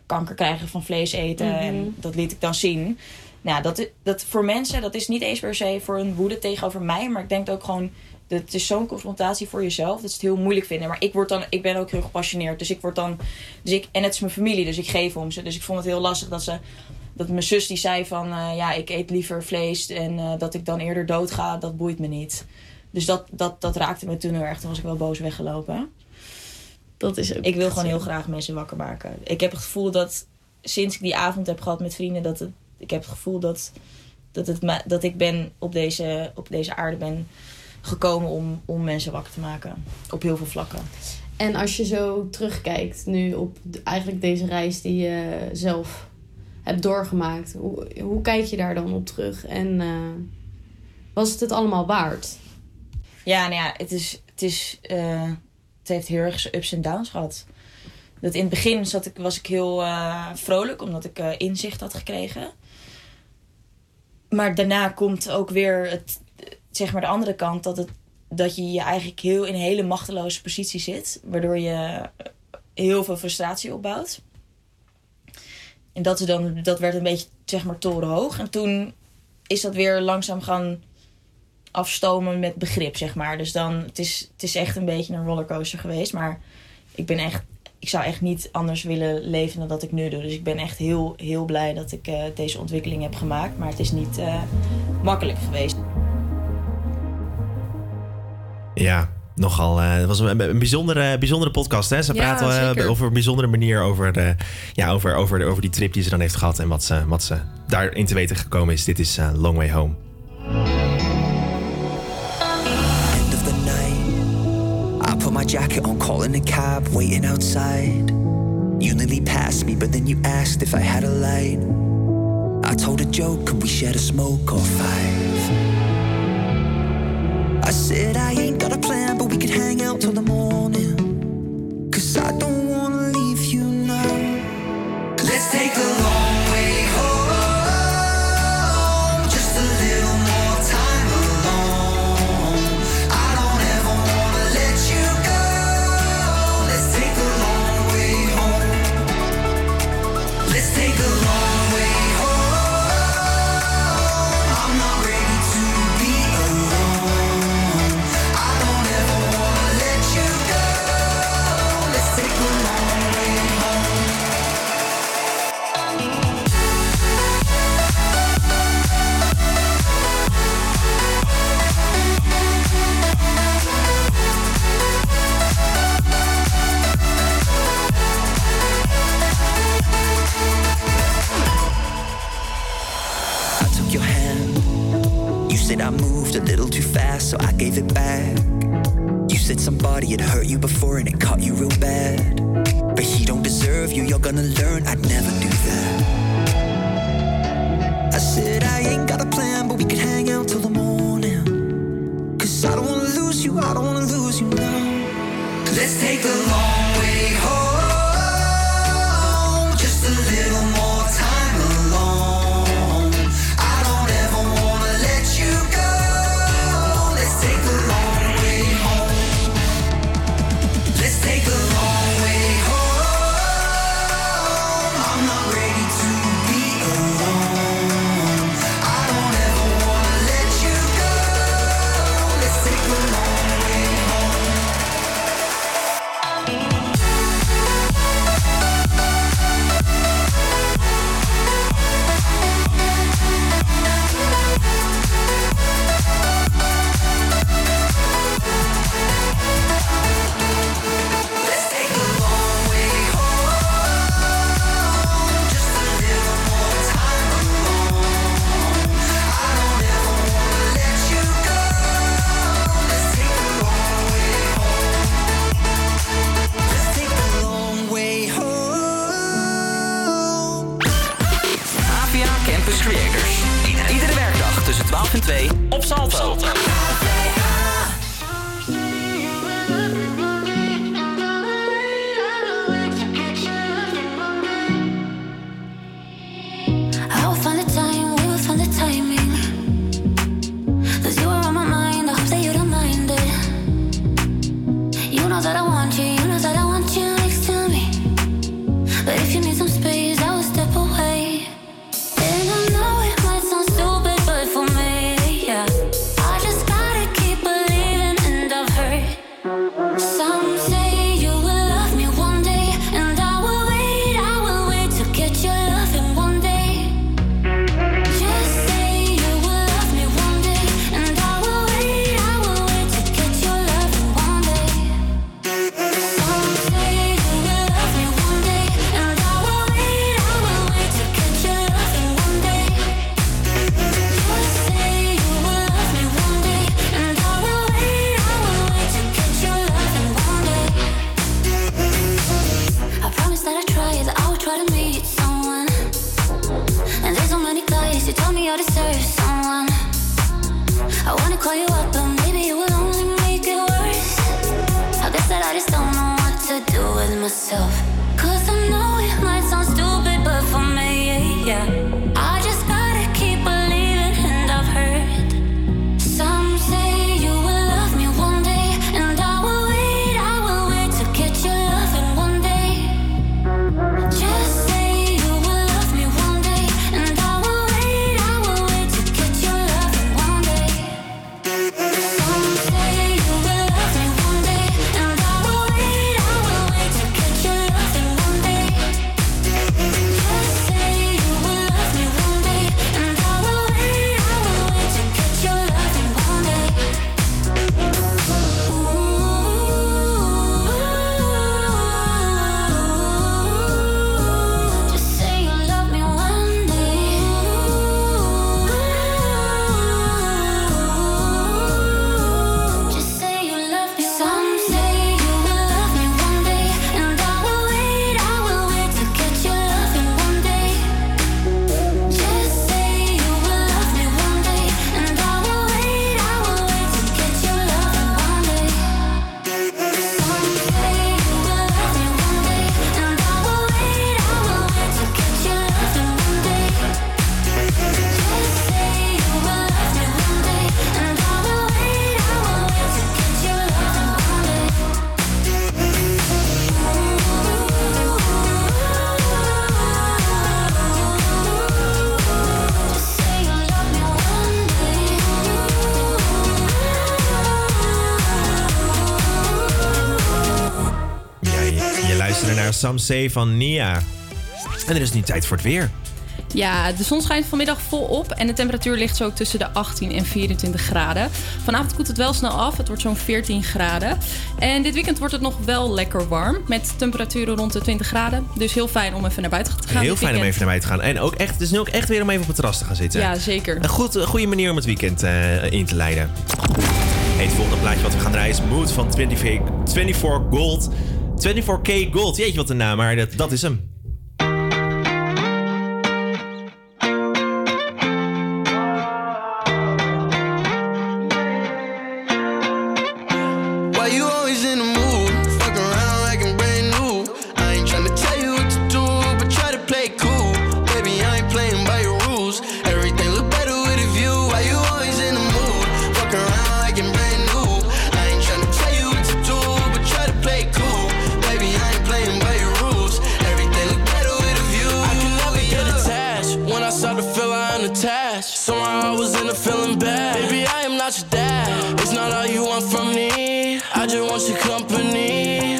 kanker krijgen van vlees eten. Mhm. En dat liet ik dan zien. Nou, dat, dat voor mensen, dat is niet eens per se voor een woede tegenover mij. Maar ik denk ook gewoon, dat het is zo'n confrontatie voor jezelf. Dat ze het heel moeilijk vinden. Maar ik, word dan, ik ben ook heel gepassioneerd. Dus ik word dan, dus ik, en het is mijn familie, dus ik geef om ze. Dus ik vond het heel lastig dat ze dat mijn zus die zei van eh, ja, ik eet liever vlees en eh, dat ik dan eerder doodga, dat boeit me niet. Dus dat, dat, dat raakte me toen heel erg. Toen was ik wel boos weggelopen. Dat is ook ik wil gewoon heel graag mensen wakker maken. Ik heb het gevoel dat sinds ik die avond heb gehad met vrienden, dat het, ik heb het gevoel dat, dat, het, dat ik ben op deze, op deze aarde ben gekomen om, om mensen wakker te maken. Op heel veel vlakken. En als je zo terugkijkt nu op eigenlijk deze reis die je zelf hebt doorgemaakt, hoe, hoe kijk je daar dan op terug? En eh, was het het allemaal waard? Ja, nou ja, het is. Het, is, eh, het heeft heel erg zijn ups en downs gehad. Dat in het begin zat ik, was ik heel eh, vrolijk, omdat ik inzicht had gekregen maar daarna komt ook weer het, zeg maar de andere kant, dat, het, dat je je eigenlijk heel in een hele machteloze positie zit, waardoor je heel veel frustratie opbouwt. En dat, dan, dat werd een beetje, zeg maar, torenhoog. En toen is dat weer langzaam gaan afstomen met begrip, zeg maar. Dus dan, het is, het is echt een beetje een rollercoaster geweest. Maar ik ben echt ik zou echt niet anders willen leven dan dat ik nu doe. Dus ik ben echt heel, heel blij dat ik eh, deze ontwikkeling heb gemaakt. Maar het is niet eh, makkelijk geweest. Ja, nogal. Eh, het was een, bijzondere, bijzondere podcast. Hè? Ze ja, praten over een bijzondere manier over, de, ja, over, over, over die trip die ze dan heeft gehad en wat ze, wat ze daarin te weten gekomen is. Dit is Long Way Home. jacket on, calling a cab, waiting outside. You nearly passed me, but then you asked if I had a light. I told a joke and we shared a smoke or five. I said I ain't got a plan, but we could hang out till the morning. Cause I don't wanna leave you now. Let's take a look. I moved a little too fast, so I gave it back. You said somebody had hurt you before and it caught you real bad. But he don't deserve you, you're gonna learn I'd never do that. I said, I ain't got a plan, but we could hang out till the morning. Cause I don't wanna lose you, I don't wanna lose you now. Let's take a long Samsee van Nia. En er is nu tijd voor het weer. Ja, de zon schijnt vanmiddag volop en de temperatuur ligt zo tussen de 18 en 24 graden. Vanavond koelt het wel snel af, het wordt zo'n 14 graden. En dit weekend wordt het nog wel lekker warm met temperaturen rond de 20 graden. Dus heel fijn om even naar buiten te gaan. Heel fijn om even naar buiten te gaan. En ook echt, het is nu ook echt weer om even op het terras te gaan zitten. Ja, zeker. Een goed, goede manier om het weekend eh, in te leiden. Het volgende plaatje wat we gaan draaien is Mood van 24, 24 Gold. 24K Gold. Jeetje, wat een naam, maar dat, dat is hem. I just want your company.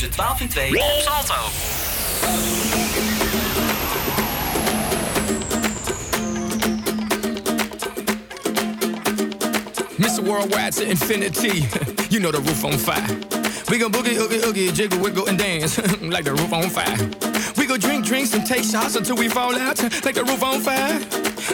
tussen 12 en 2 op Salto. Mr. Worldwide to infinity, you know the roof on fire. We go boogie, oogie, oogie, jiggle, wiggle, and dance like the roof on fire. We go drink drinks and take shots until we fall out like the roof on fire.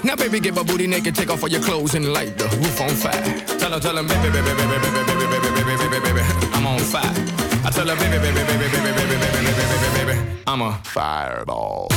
Now, baby, get my booty naked, take off all your clothes and light the roof on fire. Tell her, tell her, baby, baby, baby, baby, baby, baby, baby, baby, baby, baby, I'm on fire. I tell her, baby, baby, baby, baby, baby, baby, baby, baby, baby, I'm a fireball.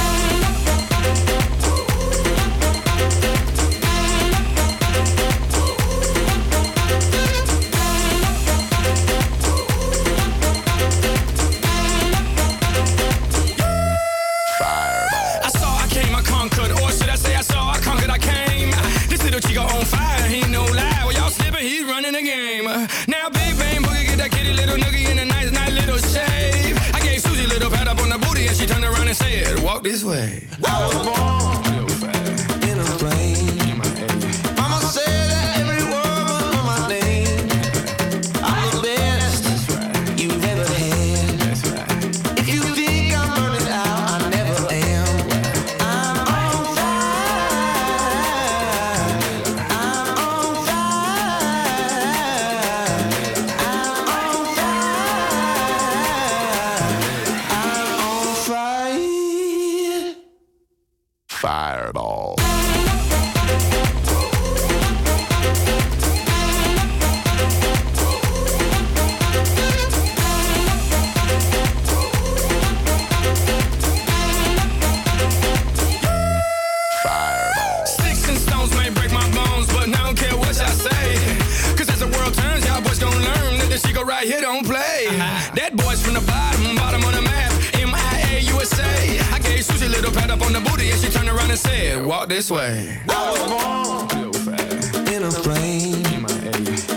And said, Walk this way. I was born in a plane.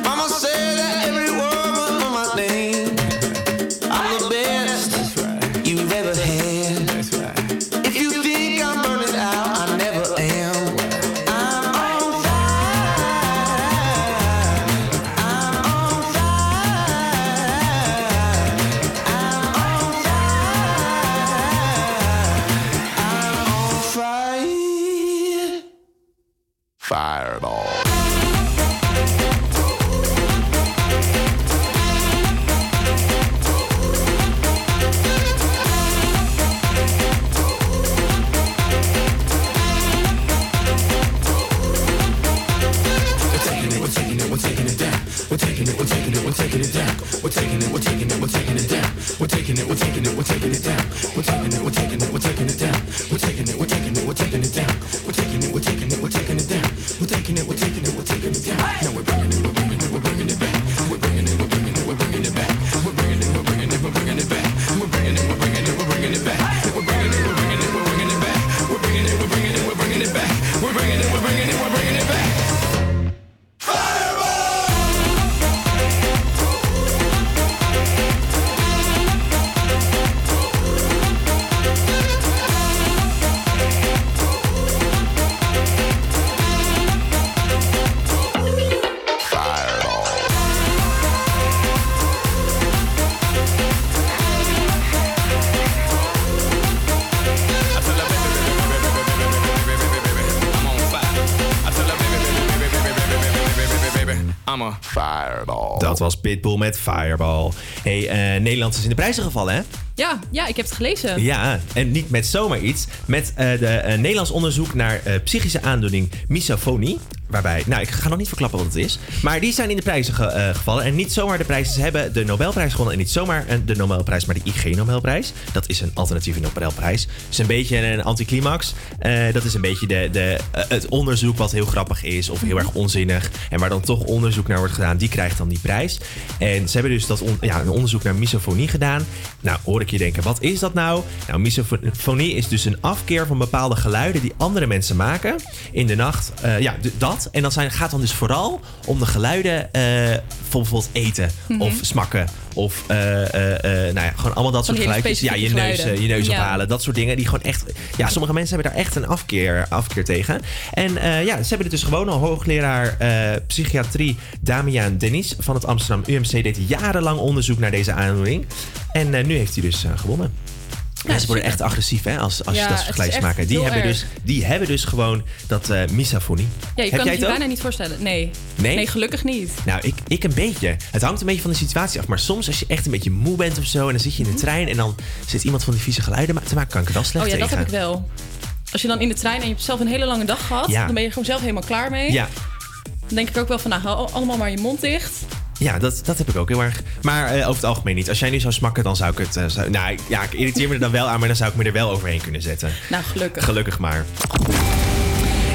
Mama said was Pitbull met Fireball. Hey, eh, Nederland is in de prijzen gevallen, hè? Ja, ja, ik heb het gelezen. Ja, en niet met zomaar iets. Met eh, de eh, Nederlands onderzoek naar psychische aandoening misofonie. Waarbij, nou, ik ga nog niet verklappen wat het is. Maar die zijn in de prijzen ge- gevallen. En niet zomaar de prijzen. Ze hebben de Nobelprijs gewonnen. En niet zomaar de Nobelprijs, maar de IG Nobelprijs. Dat is een alternatieve Nobelprijs. Dat is een beetje een anticlimax. Dat is een beetje de, de, het onderzoek wat heel grappig is. Of heel erg onzinnig. En waar dan toch onderzoek naar wordt gedaan. Die krijgt dan die prijs. En ze hebben dus dat on- ja, een onderzoek naar misofonie gedaan. Nou, hoor ik je denken, wat is dat nou? Nou, misofonie is dus een afkeer van bepaalde geluiden die andere mensen maken in de nacht. Eh, ja, dat. En dat zijn, gaat dan dus vooral om de geluiden van bijvoorbeeld eten Mhm. of smakken. Of eh, eh, eh, nou ja, gewoon allemaal dat soort geluidjes. Ja, je neus, je neus Ja. ophalen. Dat soort dingen die gewoon echt... Ja, sommige mensen hebben daar echt een afkeer, afkeer tegen. En ja, ze hebben het dus gewoon al. Hoogleraar psychiatrie Damian Denis van het Amsterdam UMC deed jarenlang onderzoek naar deze aandoening. En nu heeft hij dus gewonnen. Ja, ze worden echt agressief hè, als, als Ja, je dat het vergelijkt. Die hebben, erg. dus, die hebben dus gewoon dat eh misofonie. Ja, je Heb kan het het je bijna niet voorstellen. Nee. Nee? gelukkig niet. Nou, ik, ik een beetje. Het hangt een beetje van de situatie af. Maar soms als je echt een beetje moe bent of zo... en dan zit je in de trein en dan zit iemand van die vieze geluiden te maken... kan ik er wel slecht Oh ja, dat heb ik wel. Als je dan in de trein en je hebt zelf een hele lange dag gehad, Ja. dan ben je gewoon zelf helemaal klaar mee. Ja, Dan denk ik ook wel van, nou, hou allemaal maar je mond dicht. Ja dat, dat heb ik ook heel erg. Maar eh, over het algemeen niet. Als jij nu zou smakken, dan zou ik het... eh, zou- nou, ja, ik irriteer me er dan wel aan... maar dan zou ik me er wel overheen kunnen zetten. Nou, gelukkig. Gelukkig maar.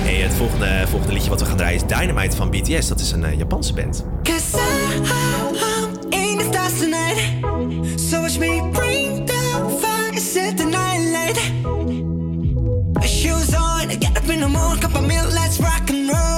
Hey, het volgende, volgende liedje wat we gaan draaien is Dynamite van BTS. Dat is een eh, Japanse band. Cause I, I'm in the stars tonight. So watch me bring the fire, set the night light. Shoes on, get up in the morning, cup of milk, let's rock and roll.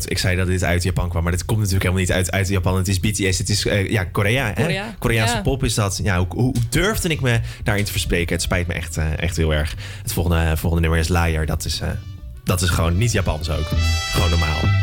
Fout. Ik zei dat dit uit Japan kwam, maar dit komt natuurlijk helemaal niet uit, uit Japan. Het is BTS, het is eh, ja, Korea. Hè? Korea. Koreaanse Ja. pop is dat. Ja, hoe, hoe durfde ik me daarin te verspreken? Het spijt me echt, eh, echt heel erg. Het volgende, volgende nummer is Liar. Dat is, eh, dat is gewoon niet Japans ook. Gewoon normaal.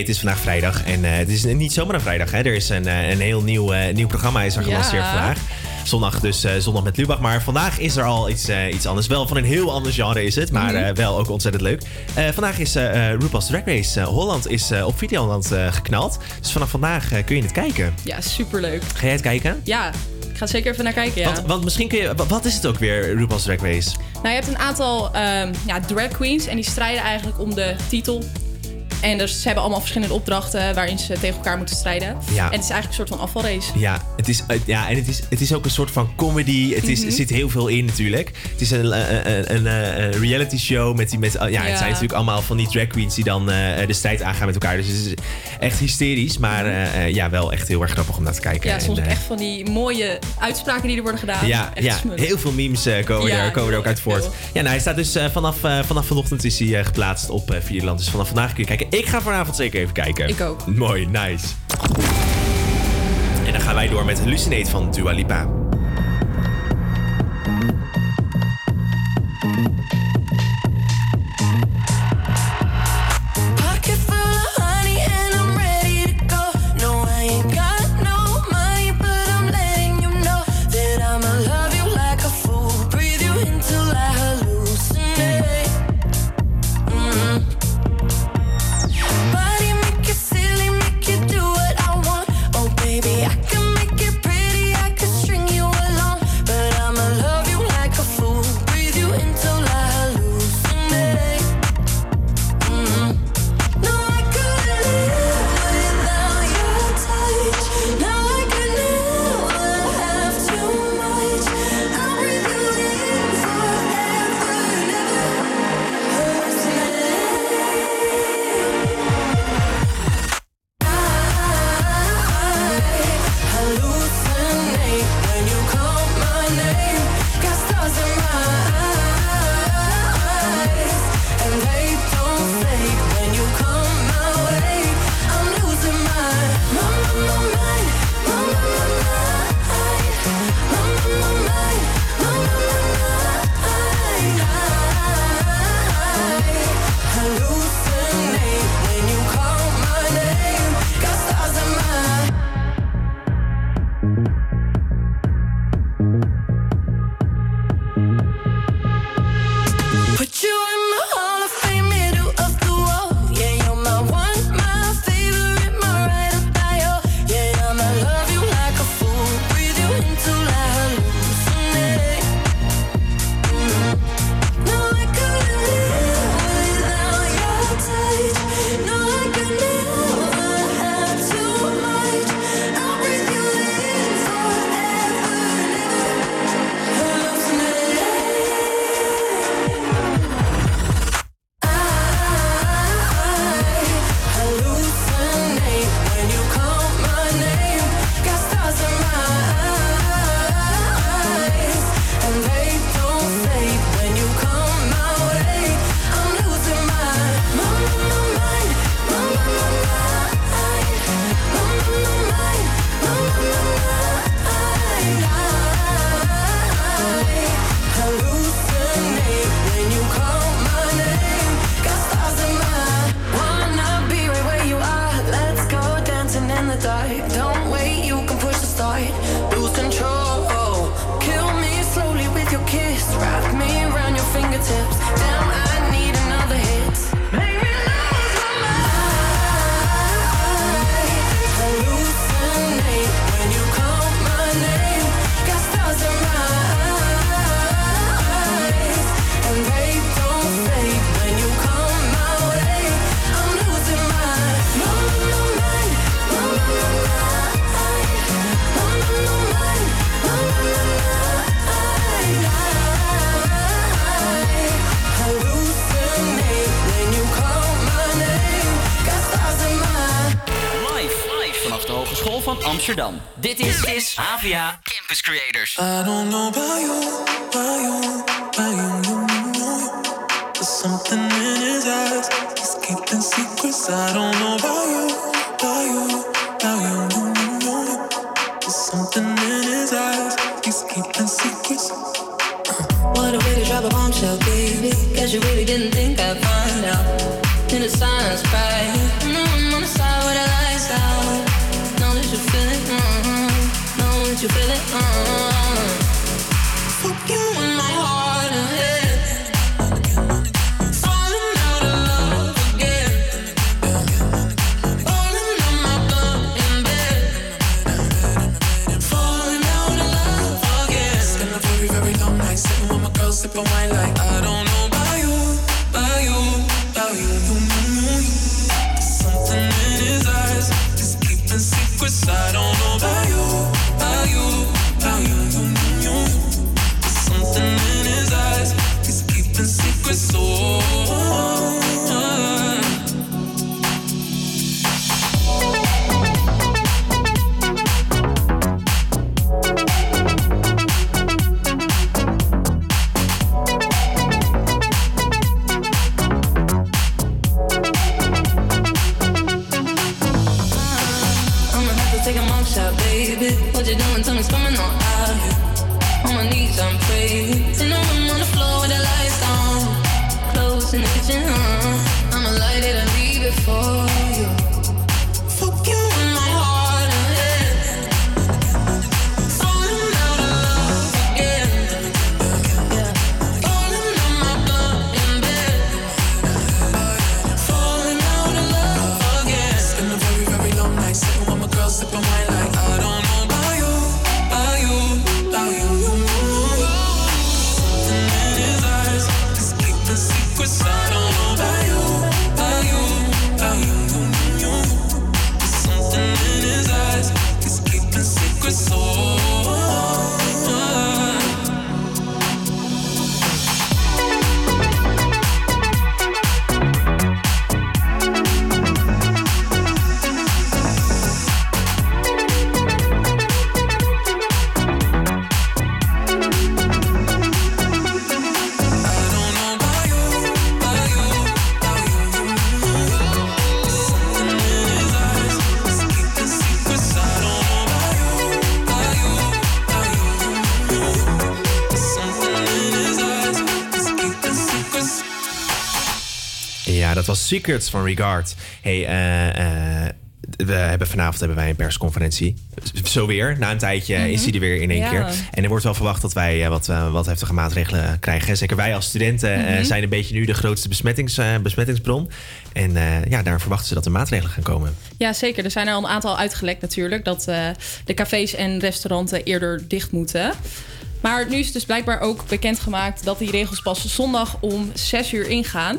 Het is vandaag vrijdag en eh, het is niet zomaar een vrijdag. Hè. Er is een, eh, een heel nieuw, eh, nieuw programma is er Ja. gelanceerd vandaag. Zondag dus zondag met Lubach. Maar vandaag is er al iets, iets anders. Wel van een heel ander genre is het, maar Mhm. wel ook ontzettend leuk. Vandaag is RuPaul's Drag Race Holland is, op Videoland geknald. Dus vanaf vandaag kun je het kijken. Ja, superleuk. Ga jij het kijken? Ja, ik ga er zeker even naar kijken, ja. Want, want misschien kun je... wa- Wat is het ook weer, RuPaul's Drag Race? Nou, je hebt een aantal ehm, ja, drag queens en die strijden eigenlijk om de titel. En dus ze hebben allemaal verschillende opdrachten waarin ze tegen elkaar moeten strijden. Ja. En het is eigenlijk een soort van afvalrace. Ja, het is, eh, ja en het is, het is ook een soort van comedy. Het is, Mhm. er zit heel veel in natuurlijk. Het is een, eh, een, een, een, een reality show met die... Met, ja, Ja. het zijn natuurlijk allemaal van die drag queens die dan eh, de strijd aangaan met elkaar. Dus het is echt hysterisch, maar eh, eh, ja, wel echt heel erg grappig kijken. Ja, soms En, eh, echt van die mooie uitspraken die er worden gedaan. ja, echt ja smullen. heel veel memes eh, komen, Ja, er, komen er ook uit voort. veel. Ja, nou, hij staat dus eh, vanaf, vanaf vanochtend is hij geplaatst op Videoland. Dus vanaf vandaag kun je kijken. Ik ga vanavond zeker even kijken. Ik ook. Mooi, nice. En dan gaan wij door met Hallucinate van Dua Lipa. Campus Creators. I don't know about you, about you, about you, you, know you. There's something in his eyes. He's keeping secrets. I don't know about you, about you, about you, you, know you. There's something in his eyes. He's keeping secrets. Uh. What a way to drop a bombshell, baby. Cause you really didn't think I'd find out. In a science, right? you feel it? Mm. Secrets van Regard. Hey, eh, eh, we hebben vanavond hebben wij een persconferentie. Zo weer. Na een tijdje Mhm. is die er weer in één Ja. keer. En er wordt wel verwacht dat wij eh, wat, wat heftige maatregelen krijgen. Zeker wij als studenten Mhm. zijn een beetje nu de grootste besmettings, besmettingsbron. En ja, daar verwachten ze dat er maatregelen gaan komen. Ja, zeker. Er zijn er al een aantal uitgelekt natuurlijk. Dat de cafés en restauranten eerder dicht moeten. Maar nu is dus blijkbaar ook bekendgemaakt dat die regels pas zondag om 6 uur ingaan.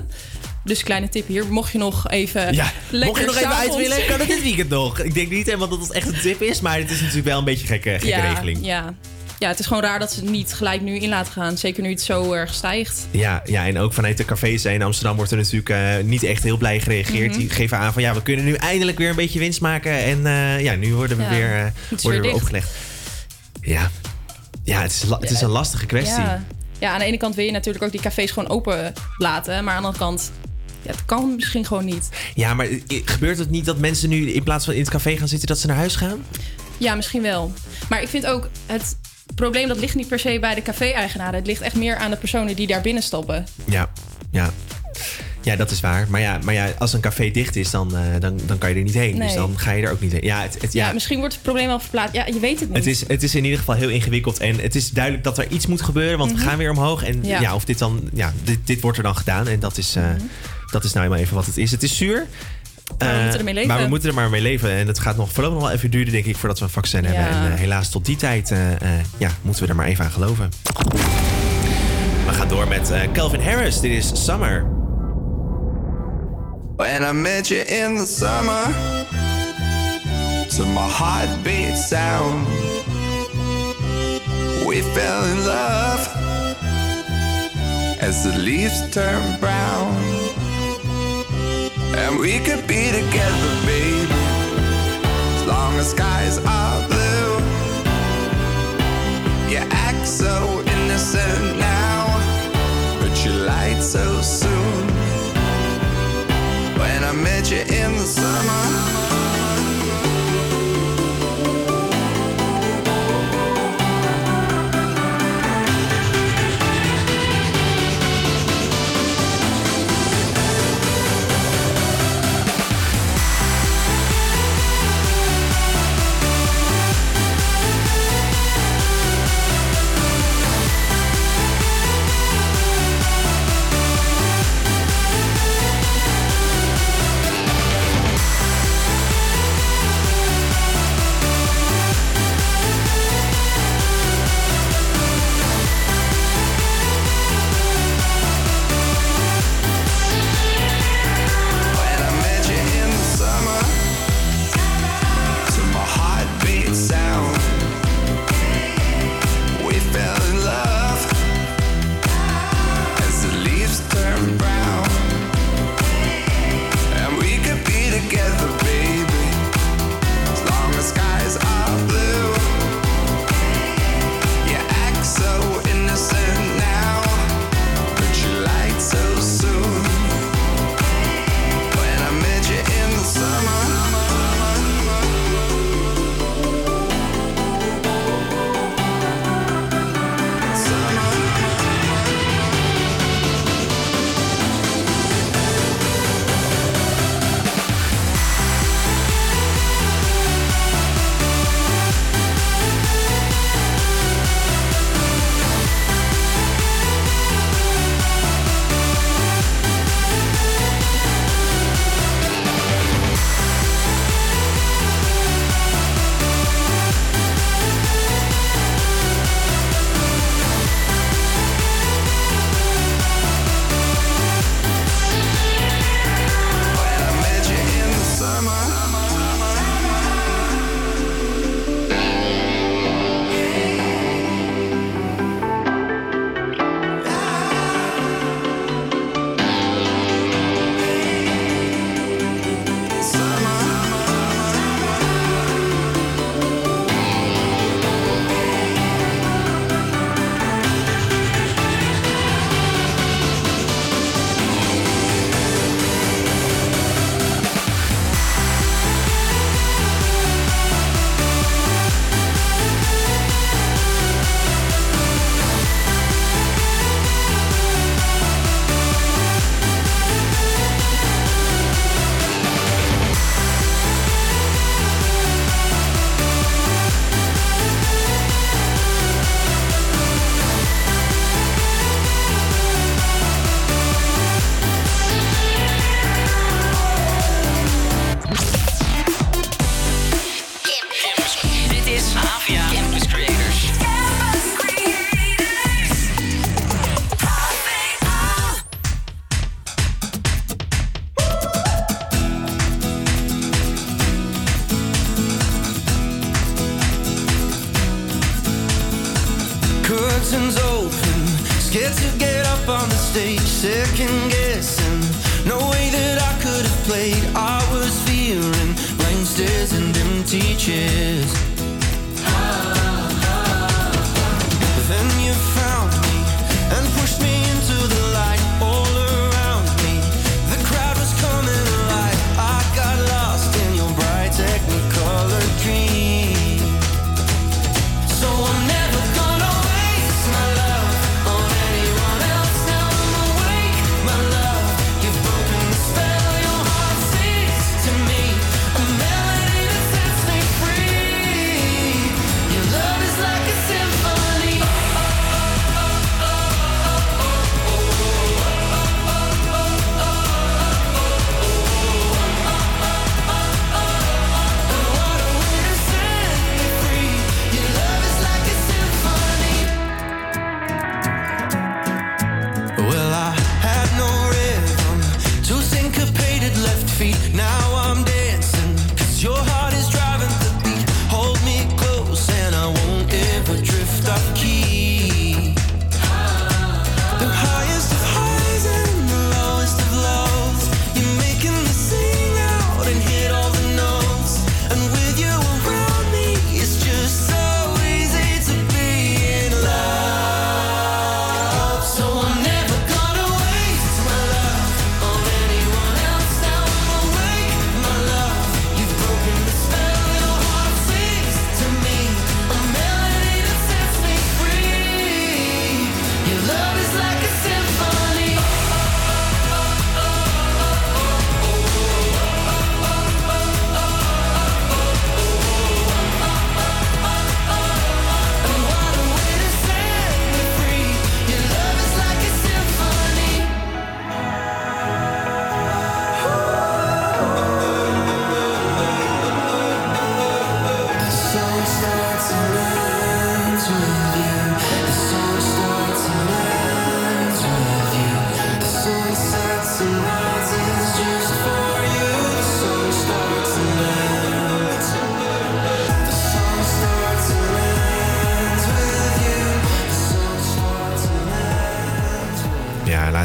Dus kleine tip hier. Mocht je nog even. Ja, mocht je nog even uit willen, kan het dit weekend nog. Ik denk niet helemaal dat het echt een tip is, maar het is natuurlijk wel een beetje een gekke, gekke ja, regeling. Ja. ja, het is gewoon raar dat ze het niet gelijk nu in laten gaan. Zeker nu het zo erg stijgt. Ja, ja, en ook vanuit de cafés in Amsterdam wordt er natuurlijk eh, niet echt heel blij gereageerd. Mhm. Die geven aan van ja, we kunnen nu eindelijk weer een beetje winst maken. En eh, ja, nu worden we Ja, weer, eh, worden weer weer opgelegd. Ja, ja het, is, het is een lastige kwestie. Ja. ja, aan de ene kant wil je natuurlijk ook die cafés gewoon open laten. Maar aan de andere kant, ja, het kan misschien gewoon niet. Ja, maar gebeurt het niet dat mensen nu in plaats van in het café gaan zitten, dat ze naar huis gaan? Ja, misschien wel. Maar ik vind ook het probleem dat ligt niet per se bij de café-eigenaren. Het ligt echt meer aan de personen die daar binnen stappen. Ja, ja. Ja, dat is waar. Maar ja, maar ja als een café dicht is, dan, eh, dan, dan kan je er niet heen. Dus dan ga je er ook niet heen. Ja, het, het, Ja. ja, misschien wordt het probleem wel verplaatst. Ja, je weet het niet. Het is, het is in ieder geval heel ingewikkeld. En het is duidelijk dat er iets moet gebeuren. Want we Mhm. gaan weer omhoog. En ja, Ja. of dit dan. Ja, dit, dit wordt er dan gedaan. En dat is, eh, Mhm. Dat is nou eenmaal even wat het is. Het is zuur. Maar we Eh, moeten ermee leven. Maar we moeten er maar mee leven. En het gaat nog voorlopig nog wel even duren, denk ik, voordat we een vaccin hebben. En eh, helaas tot die tijd eh, eh, ja, moeten we er maar even aan geloven. We gaan door met eh, Calvin Harris. Dit is Summer. When I met you in the summer, to my heartbeat sound, we fell in love as the leaves turn brown. And we could be together, baby, as long as skies are blue. You act so innocent now, but you lied so soon. When I met you in the summer.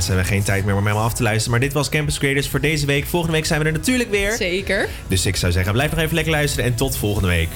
zijn hebben we geen tijd meer om helemaal af te luisteren. Maar dit was Campus Creators voor deze week. Volgende week zijn we er natuurlijk weer. Zeker. Dus ik zou zeggen, blijf nog even lekker luisteren en tot volgende week.